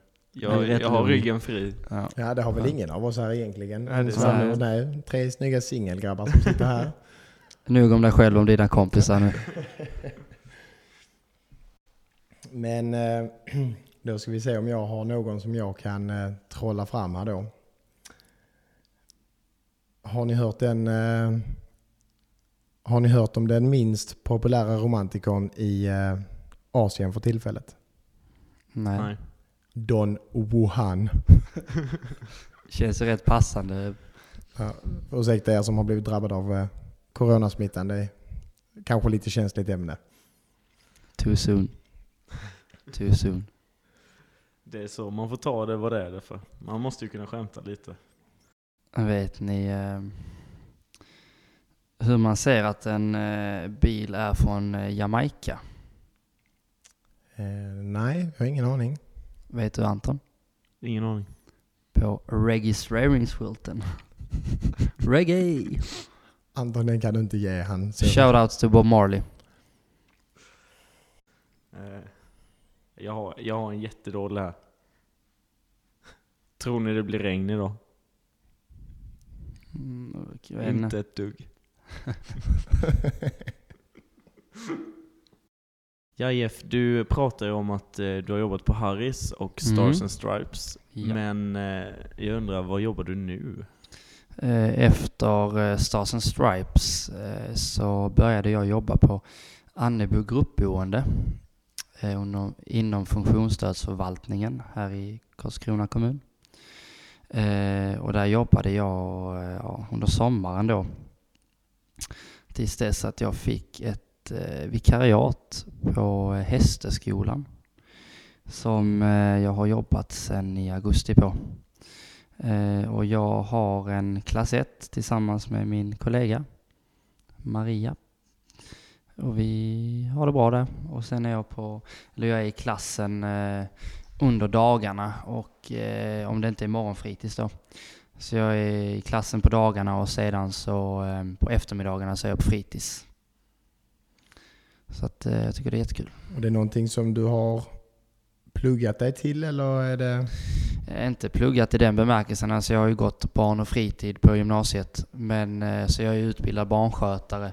jag, jag har ryggen fri. Ja. Ja, det har väl Ja. ingen av oss här egentligen. Nej, det är nej, tre snygga singelgrabbar som sitter här. Nog om dig själv om dina kompisar nu. Men eh, då ska vi se om jag har någon som jag kan eh, trolla fram här då. Har ni hört den? Eh, har ni hört om den minst populära romantikern i Asien för tillfället? Nej. Nej. Don Wuhan. Känns ju rätt passande. Ja, ursäkta er som har blivit drabbade av eh, coronasmittan. Det är kanske lite känsligt ämne. Too soon. Too soon. Det är så, man får ta det vad det är det för. Man måste ju kunna skämta lite. Vet ni eh, hur man ser att en eh, bil är från Jamaica? Eh, nej, jag har ingen aning. Vet du Anton? Ingen aning. På registreringsskylten. Reggae! Anton, den kan du inte ge. Han Shoutouts till Bob Marley. Eh, jag, har, jag har en jättedålig här. Tror ni det blir regn idag? Mm. Inte ett dugg. Ja Jeff, du pratar ju om att eh, du har jobbat på Harris och Stars Mm. and Stripes. Ja. Men eh, jag undrar, vad jobbar du nu? Eh, Efter Stars and Stripes så började jag jobba på Annebo gruppboende inom- funktionsstödsförvaltningen här i Karlskrona kommun. Och där jobbade jag ja, under sommaren då. Tills dess att jag fick ett eh, vikariat på eh, Hästeskolan. Som eh, jag har jobbat sedan i augusti på. Eh, och jag har en klass 1 tillsammans med min kollega Maria. Och vi har det bra där. Och sen är jag på, eller jag är i klassen eh, under dagarna och eh, om det inte är morgonfritids då. Så jag är i klassen på dagarna och sedan så eh, på eftermiddagarna så är jag på fritids. Så att eh, jag tycker det är jättekul. Och det är någonting som du har pluggat dig till eller är det? Jag har inte pluggat i den bemärkelsen, alltså jag har ju gått barn och fritid på gymnasiet. Men, eh, så jag är utbildad barnskötare.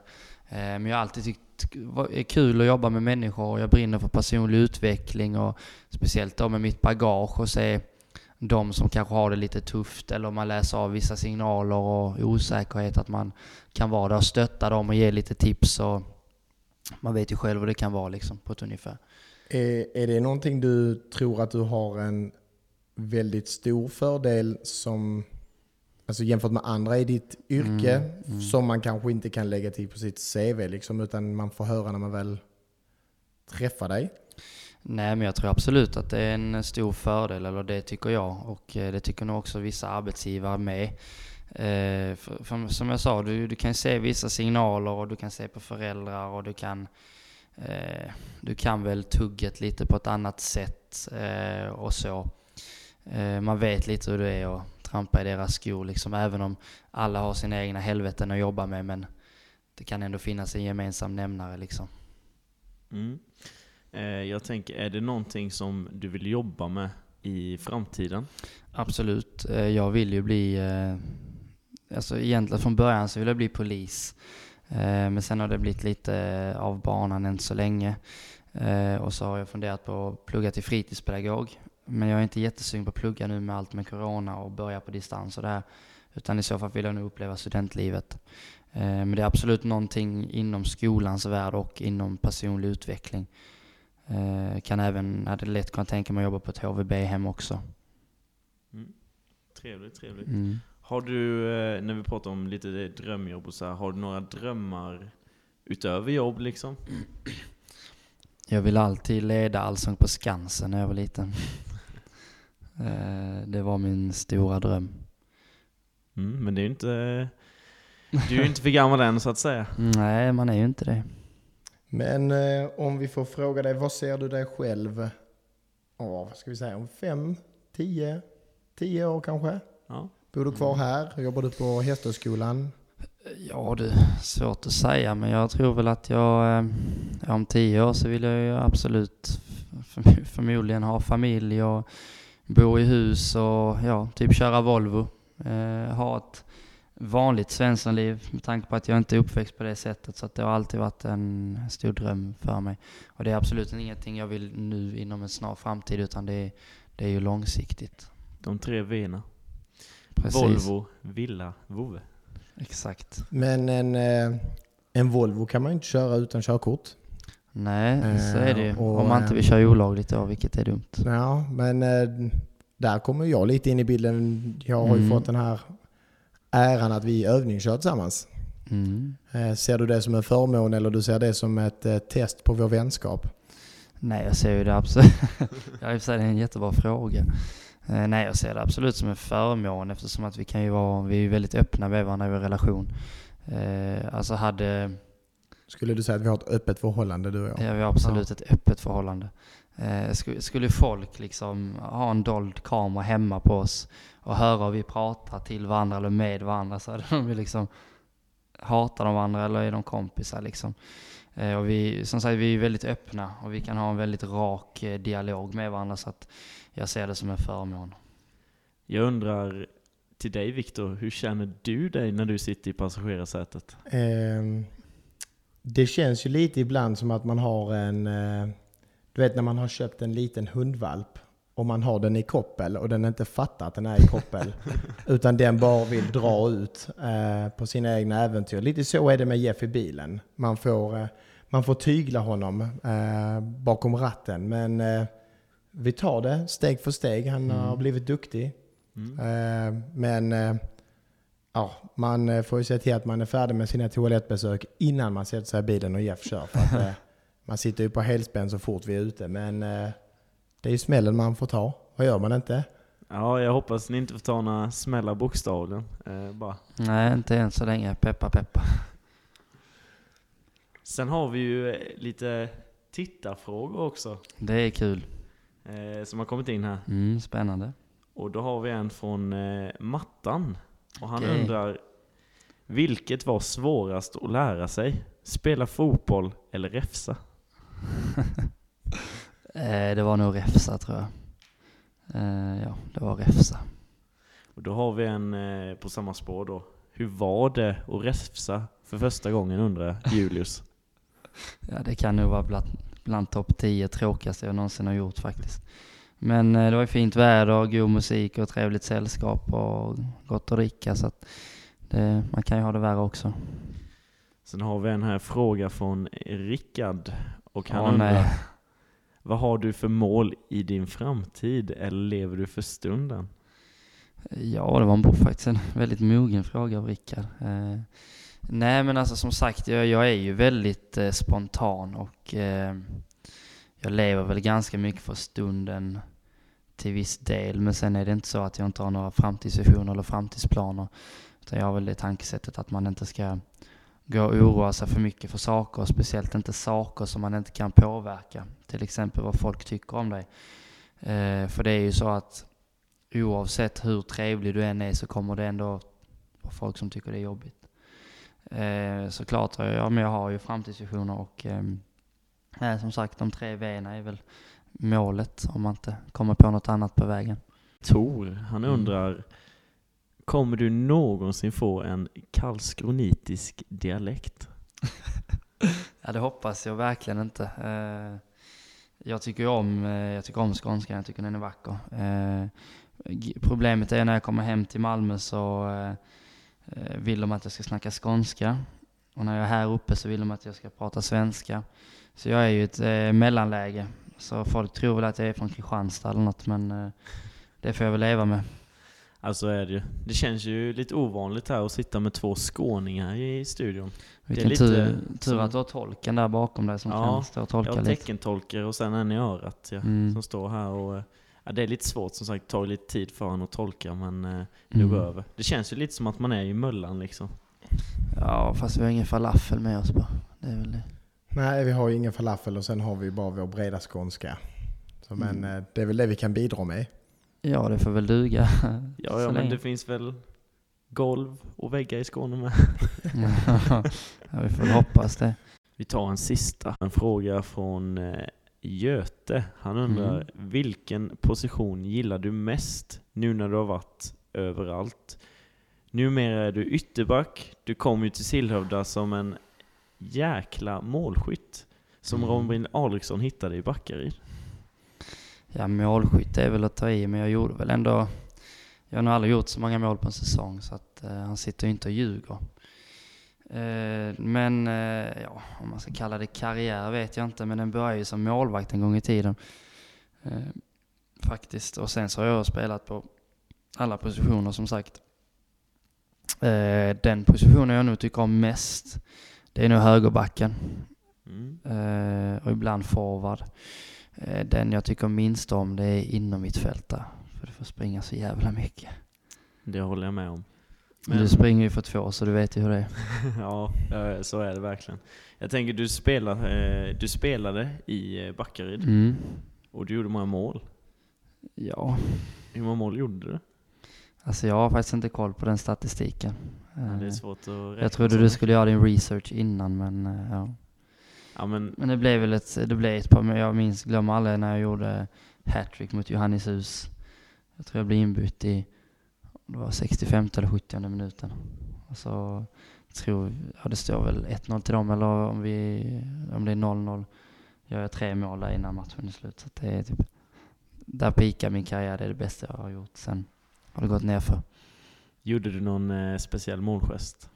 Eh, Men jag har alltid tyckt det är kul att jobba med människor och jag brinner för personlig utveckling och speciellt då med mitt bagage och se de som kanske har det lite tufft eller om man läser av vissa signaler och osäkerhet att man kan vara där och stötta dem och ge lite tips och man vet ju själv vad det kan vara liksom på ett ungefär. Är, är det någonting du tror att du har en väldigt stor fördel som, alltså jämfört med andra i ditt yrke, Mm, mm. som man kanske inte kan lägga till på sitt CV liksom, utan man får höra när man väl träffar dig? Nej, men jag tror absolut att det är en stor fördel, eller det tycker jag. Och eh, det tycker nog också vissa arbetsgivare med. Eh, för, för, som jag sa, du, du kan se vissa signaler och du kan se på föräldrar och du kan eh, du kan väl tugget lite på ett annat sätt eh, och så. Eh, man vet lite hur det är att trampa i deras skor, liksom, även om alla har sina egna helveten att jobba med. Men det kan ändå finnas en gemensam nämnare liksom. Mm. Eh, jag tänker, är det någonting som du vill jobba med i framtiden? Absolut. Jag vill ju bli, alltså egentligen från början så vill jag bli polis. Eh, Men sen har det blivit lite eh, av banan än så länge. Eh, Och så har jag funderat på att plugga till fritidspedagog. Men jag är inte jättesugen på att plugga nu med allt med corona och börja på distans och det här. Utan i så fall vill jag nog uppleva studentlivet. Men det är absolut någonting inom skolans värld och inom personlig utveckling. Kan även, hade lätt kunnat tänka mig att jobba på ett HVB-hem också. Mm. Trevligt, trevligt. Mm. Har du, eh, när vi pratar om lite drömjobb och så här, har du några drömmar utöver jobb liksom? Jag ville alltid leda Allsång på Skansen när jag var liten. Eh, det var min stora dröm. Mm, men det är ju inte... Du är ju inte för gammal än så att säga. Nej, man är ju inte det. Men eh, om vi får fråga dig, vad ser du dig själv, ja, vad ska vi säga, om fem, tio, tio år kanske? Ja. Bor du kvar här? Jobbar du på Hästhögskolan? Ja du, svårt att säga men jag tror väl att jag, eh, om tio år så vill jag ju absolut förm- förmodligen ha familj och bo i hus och ja, typ köra Volvo. Eh, ha ett vanligt Svenssonliv med tanke på att jag inte är uppväxt på det sättet så att det har alltid varit en stor dröm för mig. Och det är absolut ingenting jag vill nu inom en snar framtid utan det är, det är ju långsiktigt. De tre V'na. Precis. Volvo, villa, vovve. Exakt. Men en, eh, en Volvo kan man ju inte köra utan körkort. Nej, så är det ju. Eh, och, Om man inte vill köra olagligt då, vilket är dumt. Ja, men eh, där kommer jag lite in i bilden. Jag har ju Mm. fått den här äran att vi övningskör tillsammans. Mm. Ser du det som en förmån eller du ser det som ett test på vår vänskap? Nej, jag ser ju det absolut. ja, i och för sig det är en jättebra fråga. Eh, nej, jag ser det absolut som en förmån eftersom att vi kan ju vara, vi är väldigt öppna med varandra i vår relation. Eh, alltså hade, Skulle du säga att vi har ett öppet förhållande du och jag? ja, vi har absolut ett öppet förhållande. Eh, skulle, skulle folk liksom ha en dold kamera hemma på oss och höra hur vi pratar till varandra eller med varandra så hade de ju liksom hatar de varandra eller är de kompisar liksom. Eh, och vi, som sagt, vi är väldigt öppna och vi kan ha en väldigt rak eh, dialog med varandra så att jag ser det som en förmån. Jag undrar till dig Viktor, hur känner du dig när du sitter i passagerarsätet? Ehm, det känns ju lite ibland som att man har en... eh, Du vet när man har köpt en liten hundvalp och man har den i koppel och den inte fattar att den är i koppel. utan den bara vill dra ut eh, på sina egna äventyr. Lite så är det med Jeff i bilen. Man får, eh, man får tygla honom eh, bakom ratten. Men eh, vi tar det steg för steg. Han har Mm. blivit duktig. Mm. Eh, men eh, ja, man får ju se till att man är färdig med sina toalettbesök innan man sätter sig i bilen och Jeff kör. För att, man sitter ju på helspänn så fort vi är ute. Men det är ju smällen man får ta. Vad gör man inte? Ja, jag hoppas ni inte får ta några smällar bokstavligen. Eh, bara. Nej, inte än så länge. Peppa peppa. Sen har vi ju eh, lite tittarfrågor också, Det är kul. eh, som har kommit in här. Mm, spännande. Och då har vi en från eh, Mattan. Och han Okej. undrar, vilket var svårast att lära sig? Spela fotboll eller räfsa? Eh, det var nog räfsa tror jag. Eh, ja, det var räfsa. Och då har vi en eh, på samma spår då. Hur var det att räfsa för första gången undrar Julius? Ja, det kan nog vara bland, bland topp 10 tråkigaste jag någonsin har gjort faktiskt. Men det var ju fint väder, god musik och trevligt sällskap och gott att dricka så att det, man kan ju ha det värre också. Sen har vi en här fråga från Rickard. Och han Åh, undrar, nej vad har du för mål i din framtid? Eller lever du för stunden? Ja, det var en, faktiskt en väldigt mogen fråga av Rickard. Eh, nej, men alltså som sagt, jag, jag är ju väldigt eh, spontan och eh, jag lever väl ganska mycket för stunden till viss del. Men sen är det inte så att jag inte har några framtidsvisioner eller framtidsplaner. Utan jag har väl det tankesättet att man inte ska gå och oroa sig för mycket för saker, och speciellt inte saker som man inte kan påverka. Till exempel vad folk tycker om dig. Eh, för det är ju så att oavsett hur trevlig du än är så kommer det ändå vara folk som tycker det är jobbigt. Eh, såklart ja, men jag har ju framtidsvisioner och eh, som sagt de tre V'na är väl målet om man inte kommer på något annat på vägen. Tor, han Mm. undrar Kommer du någonsin få en karlskronitisk dialekt? Ja det hoppas jag verkligen inte. Eh, jag tycker ju om, eh, jag tycker om skånskan, jag tycker den är vacker. Eh, problemet är när jag kommer hem till Malmö så vill de att jag ska snacka skånska. Och när jag är här uppe så vill de att jag ska prata svenska. Så jag är ju ett eh, mellanläge. Så folk tror väl att jag är från Kristianstad eller något men eh, det får jag väl leva med. Alltså är det ju. Det känns ju lite ovanligt här att sitta med två skåningar i studion. Det är Vilken lite tur, tur att du har tolken där bakom dig som Ja, kan stå och tolka Jag har lite. teckentolkare och sen en i örat ja, Mm. som står här och eh, Ja, det är lite svårt som sagt, det tar lite tid för honom att tolka men eh, går Mm. över. Det känns ju lite som att man är i mullan liksom. Ja, fast vi har ingen falafel med oss bara. Det är väl det. Nej, vi har ju ingen falafel och sen har vi bara vår breda skånska. Så, men Mm. eh, det är väl det vi kan bidra med. Ja, det får väl duga. Ja, ja men det finns väl golv och väggar i Skåne med. ja, vi får hoppas det. Vi tar en sista en fråga från eh, Göte. Han undrar Mm. vilken position gillar du mest nu när du har varit överallt? Numera är du ytterback. Du kom ju till Sillhövda som en jäkla målskytt. Som Mm. Robin Alriksson hittade i Backaryd. Ja, målskytt är väl att ta i, men jag gjorde väl ändå... Jag har nog aldrig gjort så många mål på en säsong, så att eh, han sitter ju inte och ljuger. Eh, men, eh, ja, om man ska kalla det karriär vet jag inte, men den började ju som målvakt en gång i tiden. Eh, faktiskt. Och sen så har jag spelat på alla positioner som sagt. Eh, den positionen jag nog tycker om mest, det är nog högerbacken. Mm. Eh, och ibland forward. Eh, den jag tycker minst om det är inom mitt fält där. För du får springa så jävla mycket. Det håller jag med om. Men du springer ju för två så du vet ju hur det är. ja, så är det verkligen. Jag tänker du, spelar, eh, du spelade i eh, Backaryd Mm. och du gjorde många mål. Ja, Hur många mål gjorde du? alltså jag har faktiskt inte koll på den statistiken. Ja, det är svårt att räkna jag trodde du skulle göra din research innan men ja. Ja, men Men det blev väl ett, det blev ett par, men jag minns, glömmer aldrig när jag gjorde hattrick mot Johannishus. Jag tror jag blev inbytt i, det var 65 eller 70 minuten. Och så tror, ja det står väl 1-0 till dem eller om vi, om det är 0-0 gör jag tre mål där innan matchen är slut. Så det är typ, där pikar min karriär, det är det bästa jag har gjort. Sen har det gått ner för. gjorde du någon eh, speciell målgest?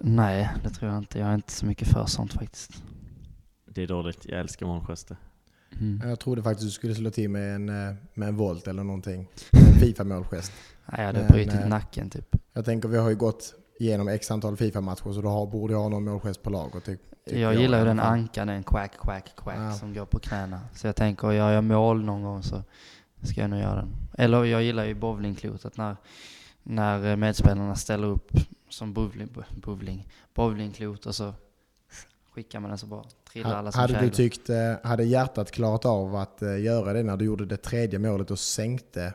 Nej, det tror jag inte. Jag är inte så mycket för sånt faktiskt. Det är dåligt, jag älskar målgester. Mm. Jag trodde faktiskt du skulle slå till med en, eh, med en volt eller någonting. En Fifa-målgest. Nej, jag hade Men, brutit eh, nacken typ. Jag tänker vi har ju gått igenom x antal Fifa-matcher så då har, borde jag ha någon målgest på lager. Typ, tycker Jag gillar ju den ankan, den quack, quack, quack Ja. som går på knäna. Så jag tänker, gör jag mål någon gång så ska jag nog göra den. Eller jag gillar ju bowlingklotet när, när eh, medspelarna ställer upp som bowling, bo- bowling, bowlingklot och så skickar man den så bara trillar alla som Hade du käglor. tyckt, eh, hade hjärtat klarat av att eh, göra det när du gjorde det tredje målet och sänkte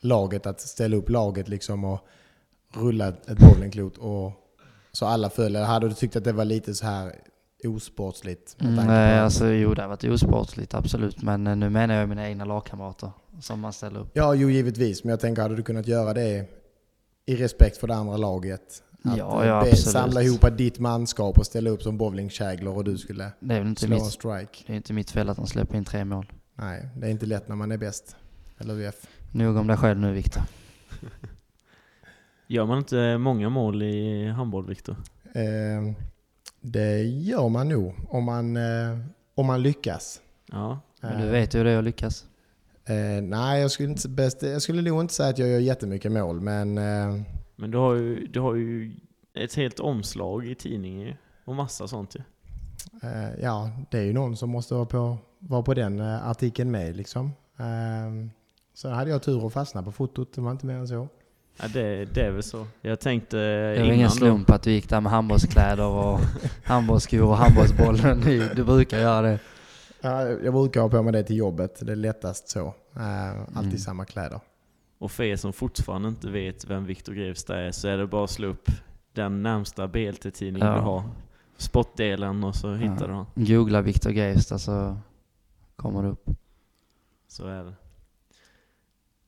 laget, att ställa upp laget liksom och rulla ett bowlingklot och så alla föll? Eller hade du tyckt att det var lite så här osportsligt? Mm, Nej, att- alltså jo det har varit osportsligt absolut. Men eh, nu menar jag mina egna lagkamrater som man ställer upp. Ja, jo givetvis. Men jag tänker, hade du kunnat göra det i respekt för det andra laget? Att Ja, eh, ja, be- absolut. samla ihop ditt manskap och ställa upp som bowlingkäglor och du skulle Det är väl inte slå en mitt, strike. det är inte mitt fel att de släpper in tre mål. Nej, det är inte lätt när man är bäst. Eller UF. Nog om dig själv nu Viktor. Gör man inte många mål i handboll, Viktor? Eh, det gör man nog om man, eh, om man lyckas. Ja. Men du vet ju hur det är att lyckas. Eh, nej, jag skulle, inte, bäst, jag skulle nog inte säga att jag gör jättemycket mål, men eh, Men du har ju, du har ju ett helt omslag i tidningen ju. Och massa sånt ju. eh, ja, det är ju någon som måste vara på, vara på den eh, artikeln med liksom. Eh, så hade jag tur att fastna på fotot, det var inte mer än så. Ja, det, det är väl så. Jag tänkte Det var ingen då- slump att du gick där med handbollskläder och handbollsskor och handbollsbollen. Du- Du brukar göra det. Ja, jag brukar ha på mig det till jobbet, det är lättast så. Eh, alltid Mm. samma kläder. Och för er som fortfarande inte vet vem Viktor Grevstad är så är det bara att slå upp den närmsta BLT-tidningen Ja. du har. Sportdelen och så hittar du den. Googla Viktor Greivstad så kommer det upp. Så är det.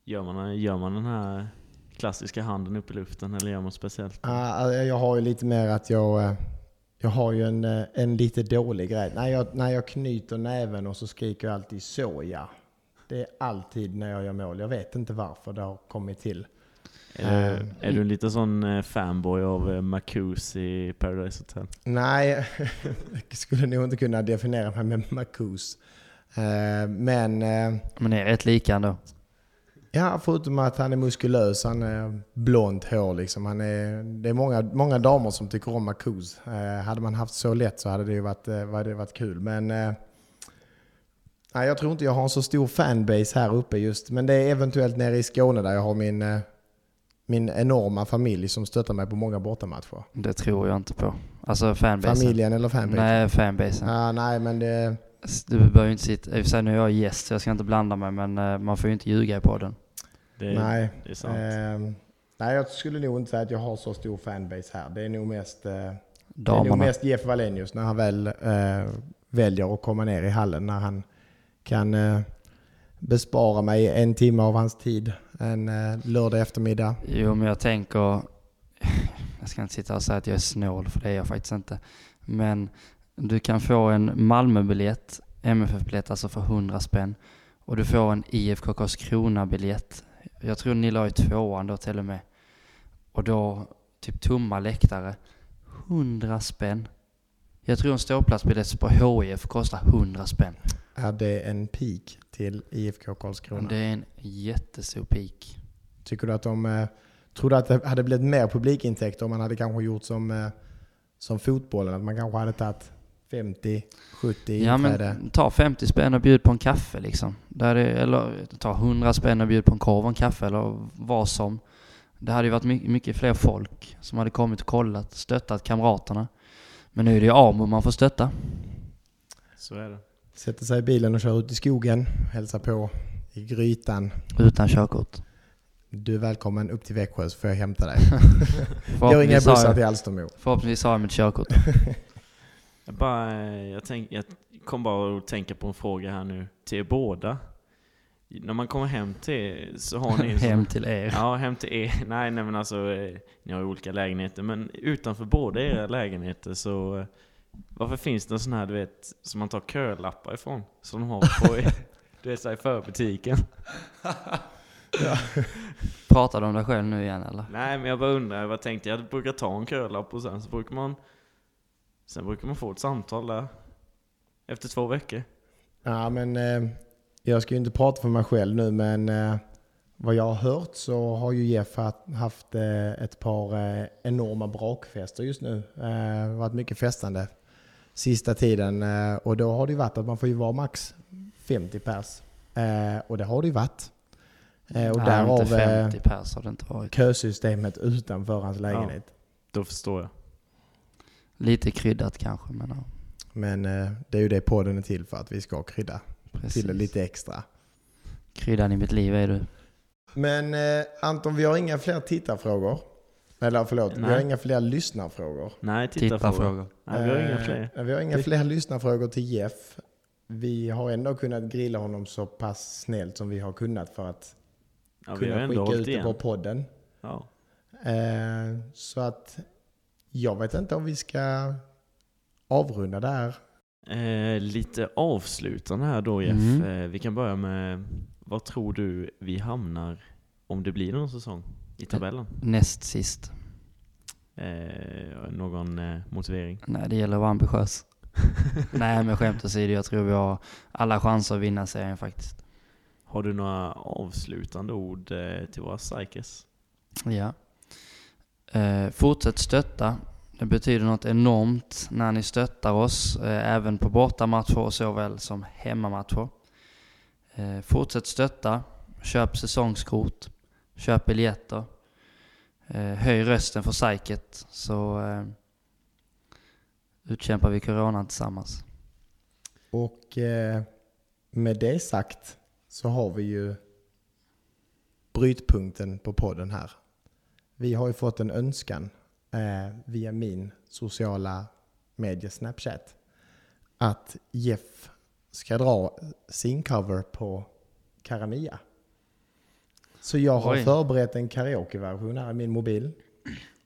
Gör man, gör man den här klassiska handen upp i luften eller gör man speciellt? Jag har ju lite mer att jag, eh, jag har ju en, eh, en lite dålig grej. När jag, när jag knyter näven och så skriker jag alltid såja. Det är alltid när jag gör mål. Jag vet inte varför det har kommit till. Är, Eh, du, är du en liten sån eh, fanboy av eh, Marcuse i Paradise Hotel? Nej, jag skulle nog inte kunna definiera mig med Marcus. Eh, Men eh, Men ni är rätt lika ändå. Ja, förutom att han är muskulös, han är blont hår liksom. Han är, det är många, många damer som tycker om Marcus. Eh, Hade man haft så lätt så hade det ju varit, eh, hade det varit kul. Men eh, jag tror inte jag har en så stor fanbase här uppe just. Men det är eventuellt nere i Skåne där jag har min, eh, min enorma familj som stöttar mig på många bortamatcher. Det tror jag inte på. Alltså fanbasen. Familjen eller fanbase? Nej, fanbasen. Ah, nej, men det... Du behöver ju inte sitta... I och för sig nu är jag gäst så jag ska inte blanda mig men eh, man får ju inte ljuga i podden. Det, nej. det är sant. ehm, nej, jag skulle nog inte säga att jag har så stor fanbase här. Det är nog mest, eh, det är nog mest Jeff Wallenius när han väl eh, väljer att komma ner i hallen. När han kan eh, bespara mig en timme av hans tid en eh, lördag eftermiddag. Jo, men jag tänker... Jag ska inte sitta och säga att jag är snål, för det är jag faktiskt inte. Men du kan få en Malmöbiljett, MFF-biljett alltså för 100 spänn. Och du får en IFK Karlskrona-biljett. Jag tror ni la i tvåan då till och med. Och då typ tomma läktare. 100 spänn. Jag tror en ståplatsbiljett på HIF kostar 100 spänn. Är det en peak till IFK Karlskrona? Det är en jättestor peak. Tycker du att de... Eh, tror du att det hade blivit mer publikintäkter om man hade kanske gjort som, eh, som fotbollen? Att man kanske hade tagit 50, 70 Ja inträde? men ta 50 spänn och bjud på en kaffe liksom. Där det, eller ta 100 spänn och bjud på en korv och en kaffe eller vad som. Det hade ju varit mycket, mycket fler folk som hade kommit och kollat, stöttat kamraterna. Men nu är det ju AMO man får stötta. Så är det. Sätter sig i bilen och kör ut i skogen, hälsar på i grytan. Utan körkort. Du är välkommen upp till Växjö så får jag hämta dig. Går inga bussar till Alstermo. förhoppningsvis har jag mitt körkort. Jag, bara, eh, jag, tänk, jag kom bara att tänka på en fråga här nu till er båda. När man kommer hem till er så har ni Hem till er. Ja, hem till er. Nej, nej men alltså, eh, ni har ju olika lägenheter. Men utanför båda era lägenheter så... eh, Varför finns det en sån här, du vet, som man tar kölappar ifrån? Som de har på, du vet, så här, i förbutiken. Pratar du om dig själv nu igen eller? Nej, men jag bara undrar, vad tänkte jag? Jag brukar ta en kölapp och sen så brukar man... Sen brukar man få ett samtal där. Efter två veckor. Ja, men eh, jag ska ju inte prata för mig själv nu, men eh, vad jag har hört så har ju Jeff haft, eh, ett par eh, enorma brakfester just nu. Eh, varit mycket festande sista tiden eh, och då har det ju varit att man får ju vara max 50 pers. Eh, och det har det ju varit. Eh, och Nej, därav inte eh, 50 pers har det inte varit. kösystemet utanför hans lägenhet. Då förstår jag. Lite kryddat kanske men ja, Men eh, det är ju det podden är till för, att vi ska krydda precis. till det lite extra. Kryddan i mitt liv är du. Men eh, Anton, vi har inga fler tittarfrågor. Eller förlåt, vi Nej. har inga fler lyssnarfrågor. Nej, titta Titta fråga. frågor. Nej, vi har inga Eh, fler. Vi har inga fler lyssnarfrågor till Jeff. Vi har ändå kunnat grilla honom så pass snällt som vi har kunnat för att Ja, vi kunna skicka ut det på podden. Ja. Så att jag vet inte om vi ska avrunda där. Eh, lite avslutande här då Jeff. Mm. Eh, vi kan börja med, vad tror du vi hamnar om det blir någon säsong i tabellen? Näst sist. Eh, någon eh, motivering? Nej, det gäller att vara ambitiös. Nej, men skämt åsido, jag tror vi har alla chanser att vinna serien faktiskt. Har du några avslutande ord eh, till våra psykes? Ja. Eh, fortsätt stötta. Det betyder något enormt när ni stöttar oss, eh, även på bortamatcher såväl som hemmamatcher. Eh, fortsätt stötta. Köp säsongskort. Köp biljetter. Eh, höj rösten för psyket så eh, utkämpar vi coronan tillsammans. Och eh, med det sagt så har vi ju brytpunkten på podden här. Vi har ju fått en önskan eh, via min sociala medie Snapchat att Jeff ska dra sin cover på Karamia. Så jag har Oj. förberett en karaokeversion här i min mobil.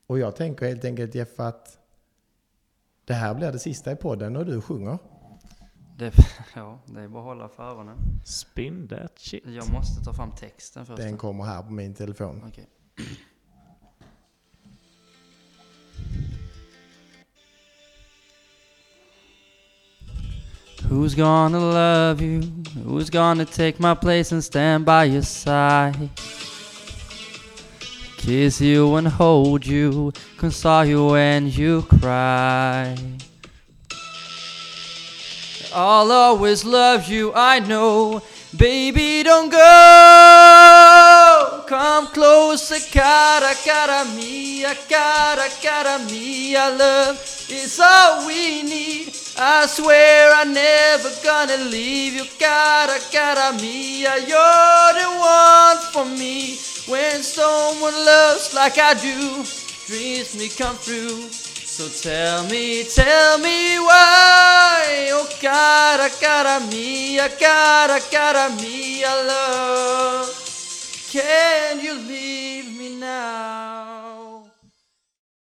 Och jag tänker helt enkelt Jeff att det här blir det sista i podden och du sjunger. Det, ja, det är bara att hålla för öronen. Spin that shit. Jag måste ta fram texten först. Den kommer här på min telefon. Okej. Who's gonna love you? Who's gonna take my place and stand by your side? Kiss you and hold you, console you when you cry. I'll always love you, I know. Baby, don't go. Come closer, cara, cara mia, cara, cara mia. Love is all we need. I swear I'm never gonna leave you, cara, cara mia. You're the one for me. When someone loves like I do, dreams me come true. So tell me, tell me why, oh cara, cara mia, cara, cara mia, love. Can you leave me now?